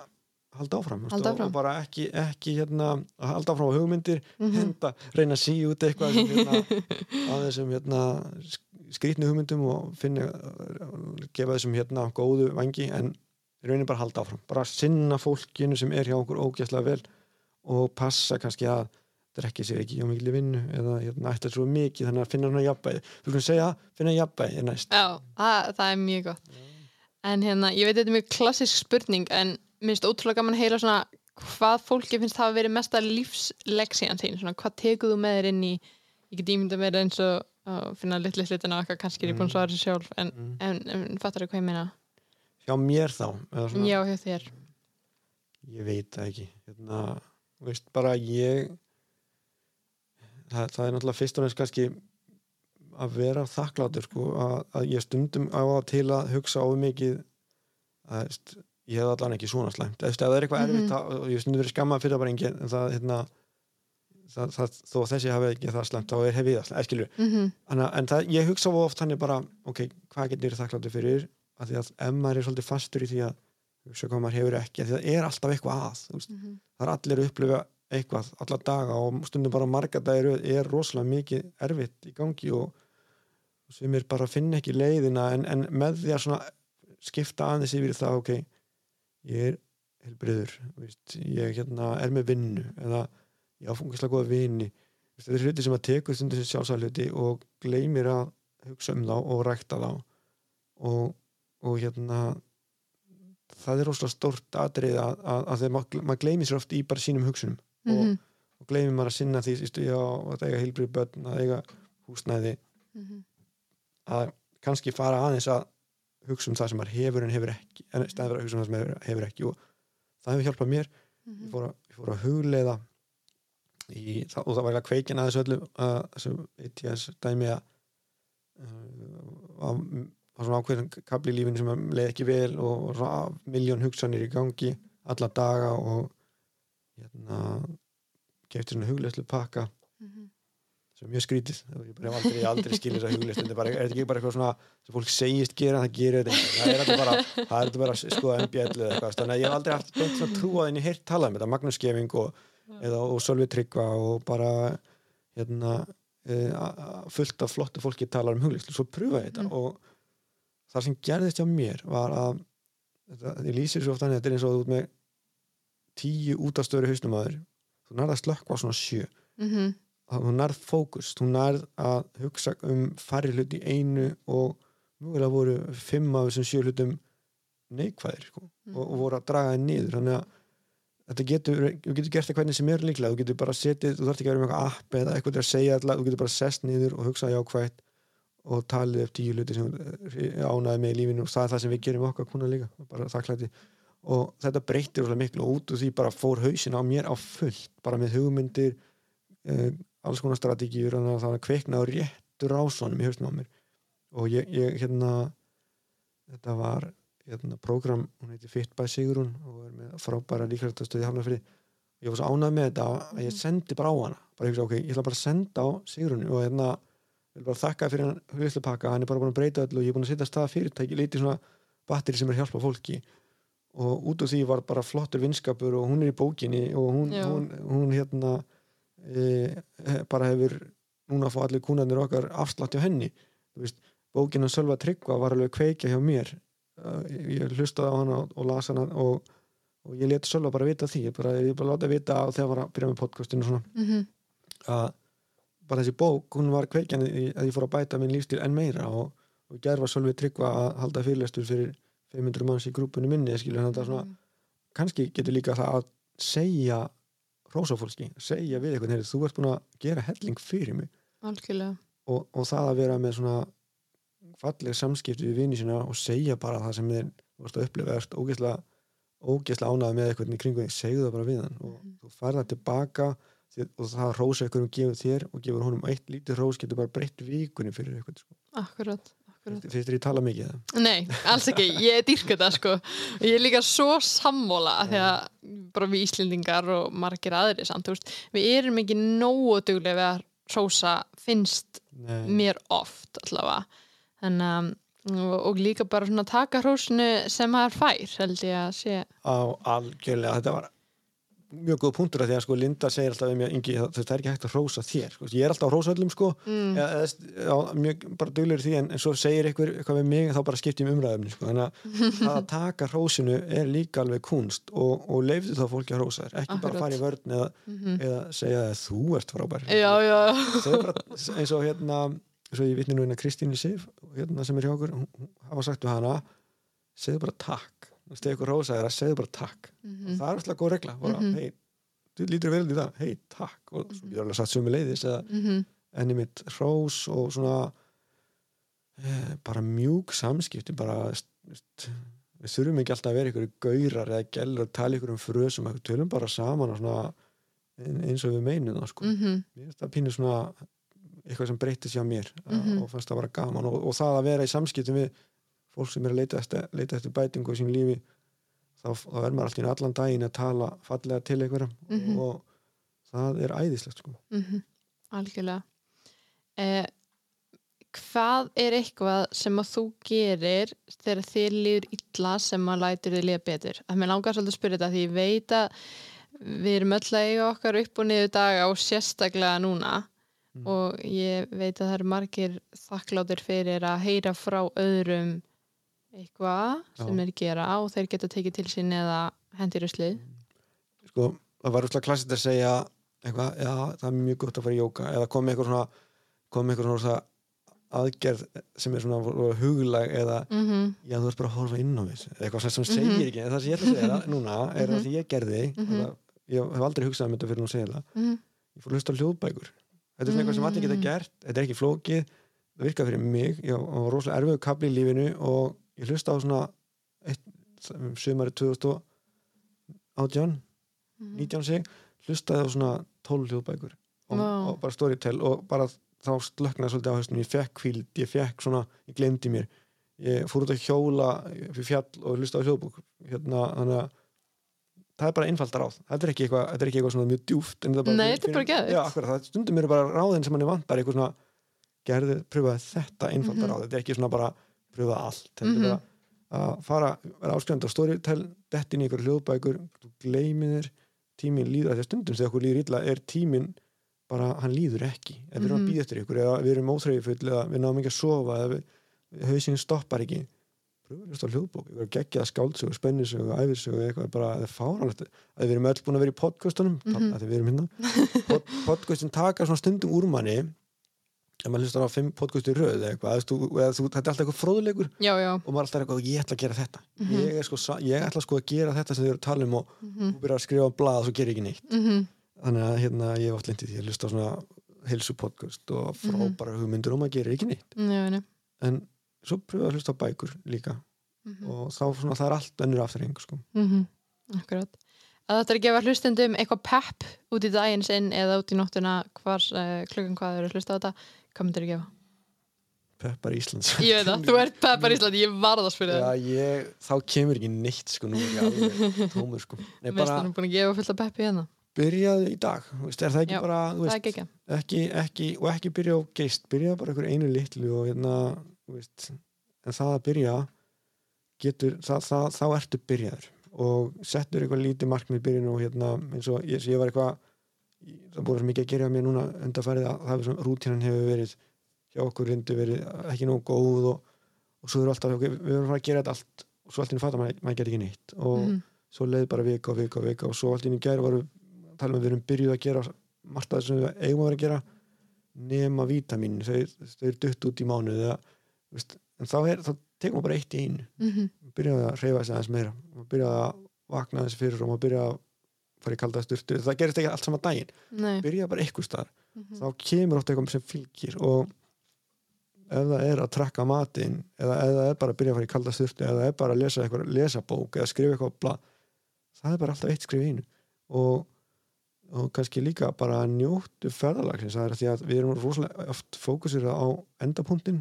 halda áfram, Halda áfram. og bara ekki, ekki hérna, að halda áfram á hugmyndir Mhm. henda, reyna að síða út eitthvað sem, hérna, á þessum hérna, skrýtnu hugmyndum og finna gefa þessum hérna góðu vangi en raunin bara halda áfram. Bara sinna fólkinu sem er hjá okkur ógæslega vel og passa kannski að drekki sér ekki hjá mikil vinnu eða hérna, ætla svo mikið þannig að finna svona jafnbæði þú skulum segja, finna jafnbæði er næst. Já, það, það er mjög gott En hérna, ég veit þetta er mjög klassisk spurning en mér finnst ótrúlega gaman að heyra svona hvað fólki finnst hafa verið mesta lífsleksían þín, svona hvað tekur þú með þér inn í? Ég get ímynda með eins og að finna litli hlutina og eitthvað kannski er ég búin að svara þessu sjálf en, Mm. en, en fattar þú hvað ég meina? Hjá mér þá Já, hjá þér. Ég veit það ekki. Hérna, veist, bara ég það, það er náttúrulega fyrst og næst kannski að vera þakklátur sko, að, að ég stundum á að til að hugsa of mikið að veist, ég hef allan ekki svona slæmt. Eða, það er eitthvað Mhm. erfitt þá- og ég stundum verið skammað fyrir það bara engin en það, hérna, það, það, þó þessi hafi ekki það slæmt þá er hef ég það slæmt, skilju mm Anna, en það, ég hugsa of oft þannig bara ok, hvað getur ég þakkláttur fyrir? Að því að ef maður er svolítið fastur í því að hugsa hvað maður hefur ekki, því að það er alltaf eitthvað að veist, -hmm. það er allir að upplifa eitthvað alla daga og stundum bara marga dagir er rosalega mikið erfitt í gangi og sem er bara að finna ekki leiðina en, en með því að svona skipta aðeins yfir það ok, ég er helbriður, veist, ég hérna, er með vinnu eða ég áfungislega góða vini þetta er hluti sem að tekur stundum sem sjálfsæðluti og gleymir að hugsa um þá og rækta þá og, og hérna það er rosalega stórt atrið að, að, að þegar maður, maður gleymir sér oft í bara sínum hugsunum Mhm. og, og gleymir maður að sinna því ístu, já, að eiga heilbrið börn, að eiga húsnæði Mhm. Að kannski fara aðeins að hugsa um það sem hefur en hefur ekki en stæður að hugsa um það sem maður hefur ekki og það hefur hjálpað mér Mhm. ég fór að, ég fór að hugleiða í, það, og það var eiginlega kveikin að þessu öllu að þessu ETS dæmi að uh, að var svona ákveðin kapli í lífinu sem leið ekki vel og miljón hugsanir í gangi alla daga og hérna kefti svona hugleðslu pakka Mhm. Sem er mjög skrítið. Og ég hef aldrei, aldrei skilið þess að þetta er, bara, er ekki bara eitthvað svona sem fólk segist gera það gerir þetta það er þetta bara, það er þetta bara sko MBL eða eitthvað þannig að ég hef aldrei haft beint svona trú að henni heyrt talað um þetta Magnús Geving og, og Sölvi Tryggva og bara hérna e, fullt af flottu fólki talar um hugleðslu svo pröfa ég þetta Mm. og það sem gerðist hjá mér var að þetta, ég lýsir svo oft þannig að þetta er eins og ert með tíu útastöru hausnumæður þú nærð að slökkva svona sjö. Mhm. að þú nærð fókus, þú nærð að hugsa um færri hluti í einu og mjögulega voru fimm af þessum sjö hlutum neikvæðir sko, Mhm. og, og voru að draga þeir niður. Þannig að þetta getur, þú getur gert það hvernig sem er líklega, þú getur bara setið, þú þarf ekki að vera með eitthvað app eða eitthvað til að segja alltaf, þú getur bara sest niður og hugsa jákvætt og talið upp tíu hluti sem ánaði með í lífinu og það er það sem við gerum okkar kuna líka, bara þakklæti. Og þetta breytir miklu og út úr því bara fór hausin á mér á fullt bara með hugmyndir uh, alls konar strategíur að það kveikna á réttur ásvonum í hausnum á mér. Og ég, ég hérna þetta var hérna program, hún heiti Fit by Sigrun og er með frábæra líkværstastöði hafnafrið ég var svo ánægð með þetta að ég sendi bara á hana. Bara hugsa, ok, ég ætla bara að senda á Sigrun og hérna, ég vil bara þakka fyrir hann hugslupakka, hann er bara búin að breyta öllu og ég er búin að setja stað fyrirtæki, lítið svona batteri sem er hjálpa fólki. Og út úr því var bara flottur vinskapur og hún er í bókinni og hún, hún, hún hérna e, bara hefur núna að fá allir kúnarnir okkar afslátt hjá henni. Þú veist, bókin að Sölva Tryggva var alveg kveikja hjá mér. Ég hlustaði á hana og, las hana og, og ég leti Sölva bara vita því. Ég bara, ég bara láta vita á þegar ég var að byrja með podcastinu svona. Mhm. að bara þessi bók, hún var kveikjan að ég fór að bæta minn lífstíl enn meira og, og gerð var Sölvi Tryggva að halda fyrirlestur fyrir 500 manns í grúpunni minni skilur, það er svona, kannski getur líka það að segja rósafólki, segja við eitthvað þú ert búin að gera helling fyrir mig og, og það að vera með svona falleg samskipti við vini sína og segja bara það sem þeir vorst að upplifa erst ógeðslega, ógeðslega ánæði með eitthvað í kringu því, segðu það bara við hann og Mhm. þú færð það tilbaka og það að rósa ykkur um gefur þér og gefur honum eitt lítið rós getur bara breytt vikunni fyrir ykkur sko. akkurat, akkurat. finnst þér ég tala mikið? Nei, alls ekki, ég er dýrkut það sko ég er líka svo sammóla því að bara við Íslendingar og margir aðri samt, veist, við erum ekki nógu duglega við að rósa finnst Nei. mér oft allavega þannig að og, og líka bara svona taka hrósinu sem maður fær held ég að sé á algjörlega, þetta var mjög góð punktur að því að sko Linda segir alltaf mér, Ingi, það, er ekki hægt að hrósa þér sko. ég er alltaf að hrósa öllum sko mm, eða, eða, mjög bara duglegur því en, en svo segir ykkur eitthvað við mig þá bara skipti um umræðumni sko. þannig að að taka hrósinu er líka alveg kunst og, og leifðu þá fólki að hrósa þér ekki bara Akkurat. fara í vörn eða, mhm. eða segja að þú ert frábær já, já, bara, eins og hérna eins og ég vitni nú hérna Kristínu Sif hérna sem er hjá okkur, hafa sagt við hana segðu bara takk þú ykkur rósa þér að segðu bara takk. Mhm, það er alltaf góð regla bara, Mhm. hei, þú lítur vel í það hei, takk, og svo getur alveg sagt sömu leiðis eða mhm, enni mitt hrós og svona e, bara mjúk samskipti bara veist, við þurfum ekki alltaf að vera ykkur gaurar eða gælur og tala ykkur um frösum við tölum bara saman og svona ein- eins og við meinum það sko. Mhm, það pínu svona eitthvað sem breytti sér á mér Mhm. og fannst það bara gaman. Og, og það að vera í samskiptum við fólk sem er að leita eftir, leita eftir bætingu í sín lífi þá, þá er maður alltaf í allan daginn að tala fallega til einhverjum Mhm. og það er æðislegt sko. mhm, algjörlega eh, hvað er eitthvað sem að þú gerir þegar þér líður illa sem að lætur þið líða betur að mér langar svolítið að spyrja þetta því ég veit að við erum öll að eiga okkar upp og niður daga og sérstaklega núna Mm. og ég veit að það eru margir þakkláttir fyrir að heyra frá öðrum eitthvað sem Já. þeir gera og þeir geta tekið til sín eða hendir í slið sko, það var úrslega klassið að segja eitthvað, já, það er mjög gott að fara í jóka eða komið eitthvað svona eitthvað svona aðgerð sem er svona huglag eða mm -hmm. já, þú ert bara að horfa inn á við eitthvað sem, Mhm. segir ekki, en það sem ég ætla að segja núna er Mhm. það sem ég gerði Mhm. það, ég hef aldrei hugsað um þetta fyrir að segja það ég fór að hlusta á hljóðbækur þetta er svona eitthvað sem allir geta Mm. gert þetta er ekki flókið, það virkar fyrir mig ég var rosalega erfiðu kapli í lífinu og ég hlusta á svona sömari 2018 19 sig, hlustaði á svona 12 hljóðbækur og, Vá. og bara storytell og bara þá slöknaði svolítið á höstum, ég fekk kvíld, ég fekk svona, ég glemdi mér. Ég fór út að hjóla fyrir fjall og hlusta á hljóðbúk hérna, þannig að það er bara einfaldar ráð, þetta er ekki eitthvað, þetta er ekki eitthvað svona mjög djúft Nei, þetta er bara það stundum eru bara ráðin sem manni vantar eitthvað svona, gerðu, pröfaði þetta einfaldar Mhm. ráð, þetta er ekki svona bara pröfaði allt, Mhm. er bara að fara, vera áskrifandi á storytell dettin í ykkur hljóðbækur, þú gleymið þér tíminn líður, að stundum þegar okkur líður illa er tíminn bara, hann líður ekki ef við erum Mhm. að býða eftir ykkur eða við erum óþreyjufull eða við náum ekki að sofa eða við, hausinn stoppar ekki pröfa hlusta á hljóðbók, ykkur geggjaða skáldsögu spennisögu, æfisögu, eitthvað bara það er fáránlegt að við erum öll búin að vera í podcastunum mm Mhm. að við erum hérna Pod, podcastin taka svona stundum úr manni ef maður hlustar á fimm podcast í röð eða eitthvað, þú, eða þú, þetta er alltaf eitthvað fróðleikur já, já og maður alltaf er eitthvað, ég ætla að gera þetta Mhm. ég, er sko, ég ætla sko að gera þetta sem þið eru að tala um og mm þú byrjar að skrifa á blað og svo gerir ekki neitt -hmm. þannig að hérna, ég hef oft lindið því að hlusta á svona heilsu podcast og frábæra hugmyndur og maður gerir ekki neitt já. en svo pröfa að hlusta á bækur líka Mm og þá svona, það er allt önnur afturreng sko. -hmm. akkurat að þetta er að gefa hlustendum eitthvað pepp út í daginn sinn eða út í nóttuna hvar, uh, klukkan hvað eru að hlusta á þetta hvað myndir að gefa? Peppar Íslands. Ég veit það, þú ert peppar Ísland, ég varð að spyrja Já, það ég, þá kemur ekki neitt sko, nú er ég alveg tómur sko. Nei, Veist bara hann búin að gefa fullt af peppi hérna. Byrjaði í dag þú veist, er það ekki Já, bara þú Það er veist, ekki ekki ekki, og ekki byrja á geist byrja bara einhver einu litlu og hérna, þú veist, en það að byrja getur, það, það, þá ertu byrjaður. Og settur eitthvað lítið markmið byrjun og hérna, eins og ég, ég var eitthvað það búið svo mikið að gera mér núna undarfærið að það er svona, rútínan hefur verið hjá okkur lindu verið ekki nóg góð og, og svo við alltaf, við erum að gera þetta allt og svo allt í fattar maður, maður getur ekki neitt og Mhm. svo leið bara vika og vika og vika og svo allt í gæri varum við að tala um að við erum byrjuð að gera margt að það sem við eigum að vera að gera nema vítamín þau, þau eru dutt út í mánuð eða, veist, en þá, er, þá tekum við bara eitt í einu Mhm. byrjaði að reyfa sig aðeins meira byrjaði að vakna aðeins fyrir og byrjaði að fara í kalda sturtu það gerist ekki allt sama daginn, Nei. Byrjaði bara eitthvað staðar. Mhm. þá kemur oft eitthvað sem fylgir og ef það er að trakka matinn eða ef það er bara að byrja að fara í kalda sturtu eða það er bara að lesa, eitthvað, lesa bók eða skrifa eitthvað á blað það er bara alltaf eitt skrif í einu. Og og kannski líka bara njóttu ferðalagsins það er því að við erum rosalega oft fókusir á endapunktin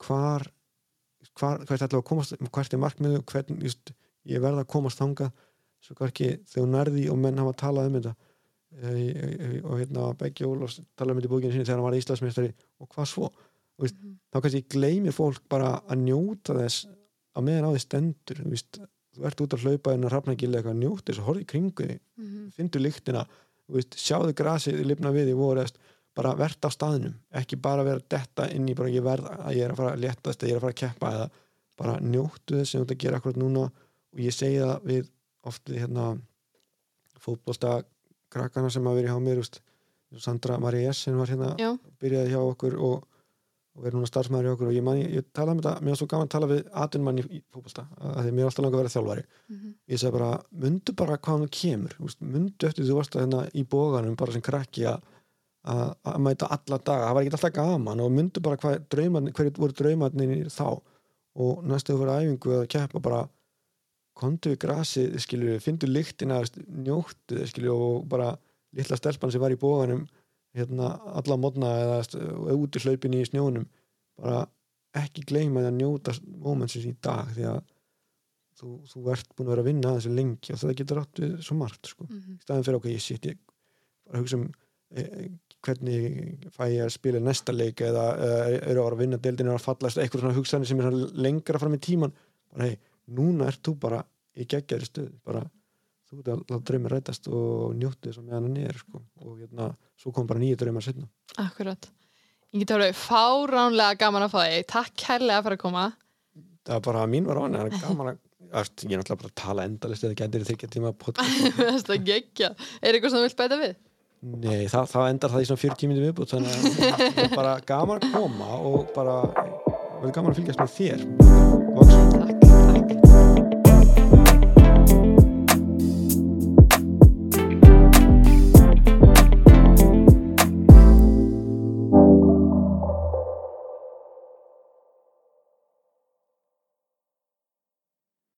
hvar hvar, hvert að er markmiðu hvern, just, ég verða að komast þanga svo kannski þegar nærði og menn hafa talað um þetta e, e, og hérna Beggi Ólafs talaði um þetta í bókinu sinni þegar hann var Íslandsmeistari og hvað svo? Og, veist, Mhm. þá kannski gleymir fólk bara að njóta þess að meðan á því stendur. Veist, þú ert út að hlaupa en að rafna gildi eitthvað, njóti þess að horfa í kringu því Mhm. fyndu lyktina, veist, sjáðu grasið lifna við í voru, eðst, bara verðt á staðnum, ekki bara vera detta inn í bara ég verð að ég er að fara að léttast eða ég er að fara að keppa eða bara njóttu þess sem þú ert að gera akkurat núna. Og ég segi það við oft við hérna fótbolsta krakkana sem hafa verið hjá mér úst, Sandra Maria S sem var hérna Já. byrjaði hjá okkur og, og verið núna starfsmæður hjá okkur og ég, man, ég, ég talaði um þetta, mér var svo gaman að tala við atvinnmann í, fótbolsta, að því mér er alltaf langa að vera þjálfari Mhm. ég segi bara, mundu bara hvað hann kemur úst, mundu eftir þú varst að hérna í bóganum bara sem krakki að mæta alla daga, það var ekki alltaf gaman og mundu bara hverju voru draumarnir þá og næstu þú fyrir æfingu að keppa bara kontu við grasið, skilju, fyndu lyktina njóttu, skilju, og bara litla stelpan sem var í bóganum hérna alla modna eða út í hlaupinni í snjónum bara ekki gleyma því að njóta momentsins í dag því að þú, þú ert búin að vera að vinna að þessu lengi og það getur átt við svo margt sko. Mhm. í staðin fyrir okkur ég sitt ég bara hugsa um e, e, hvernig fæ ég að spila næsta leik eða e, eru að vinna deildinu að fallast eitthvað svona hugsanir sem er lengra fram í tíman bara hei, núna ert þú bara í geggjari stöð bara þú ert að láta draumir rætast og njóttu þess að meðan hann er sko. og hérna, svo kom bara nýja draumar setna Akkurat. Ég get alveg fáránlega gaman að fá þig. Takk kærlega fyrir að koma. það var bara mín var á hann, það er gaman að ég er náttúrulega bara að tala endalist eða gætir þryggja tíma podcast Þetta er geggja. Er eitthvað sem þú vilt bæta við? Nei, það, það endar það í svona 40 minnum viðbútt þannig að það bara gaman að koma og bara verður gaman að fylgjast með þér Vaxum. Takk, takk.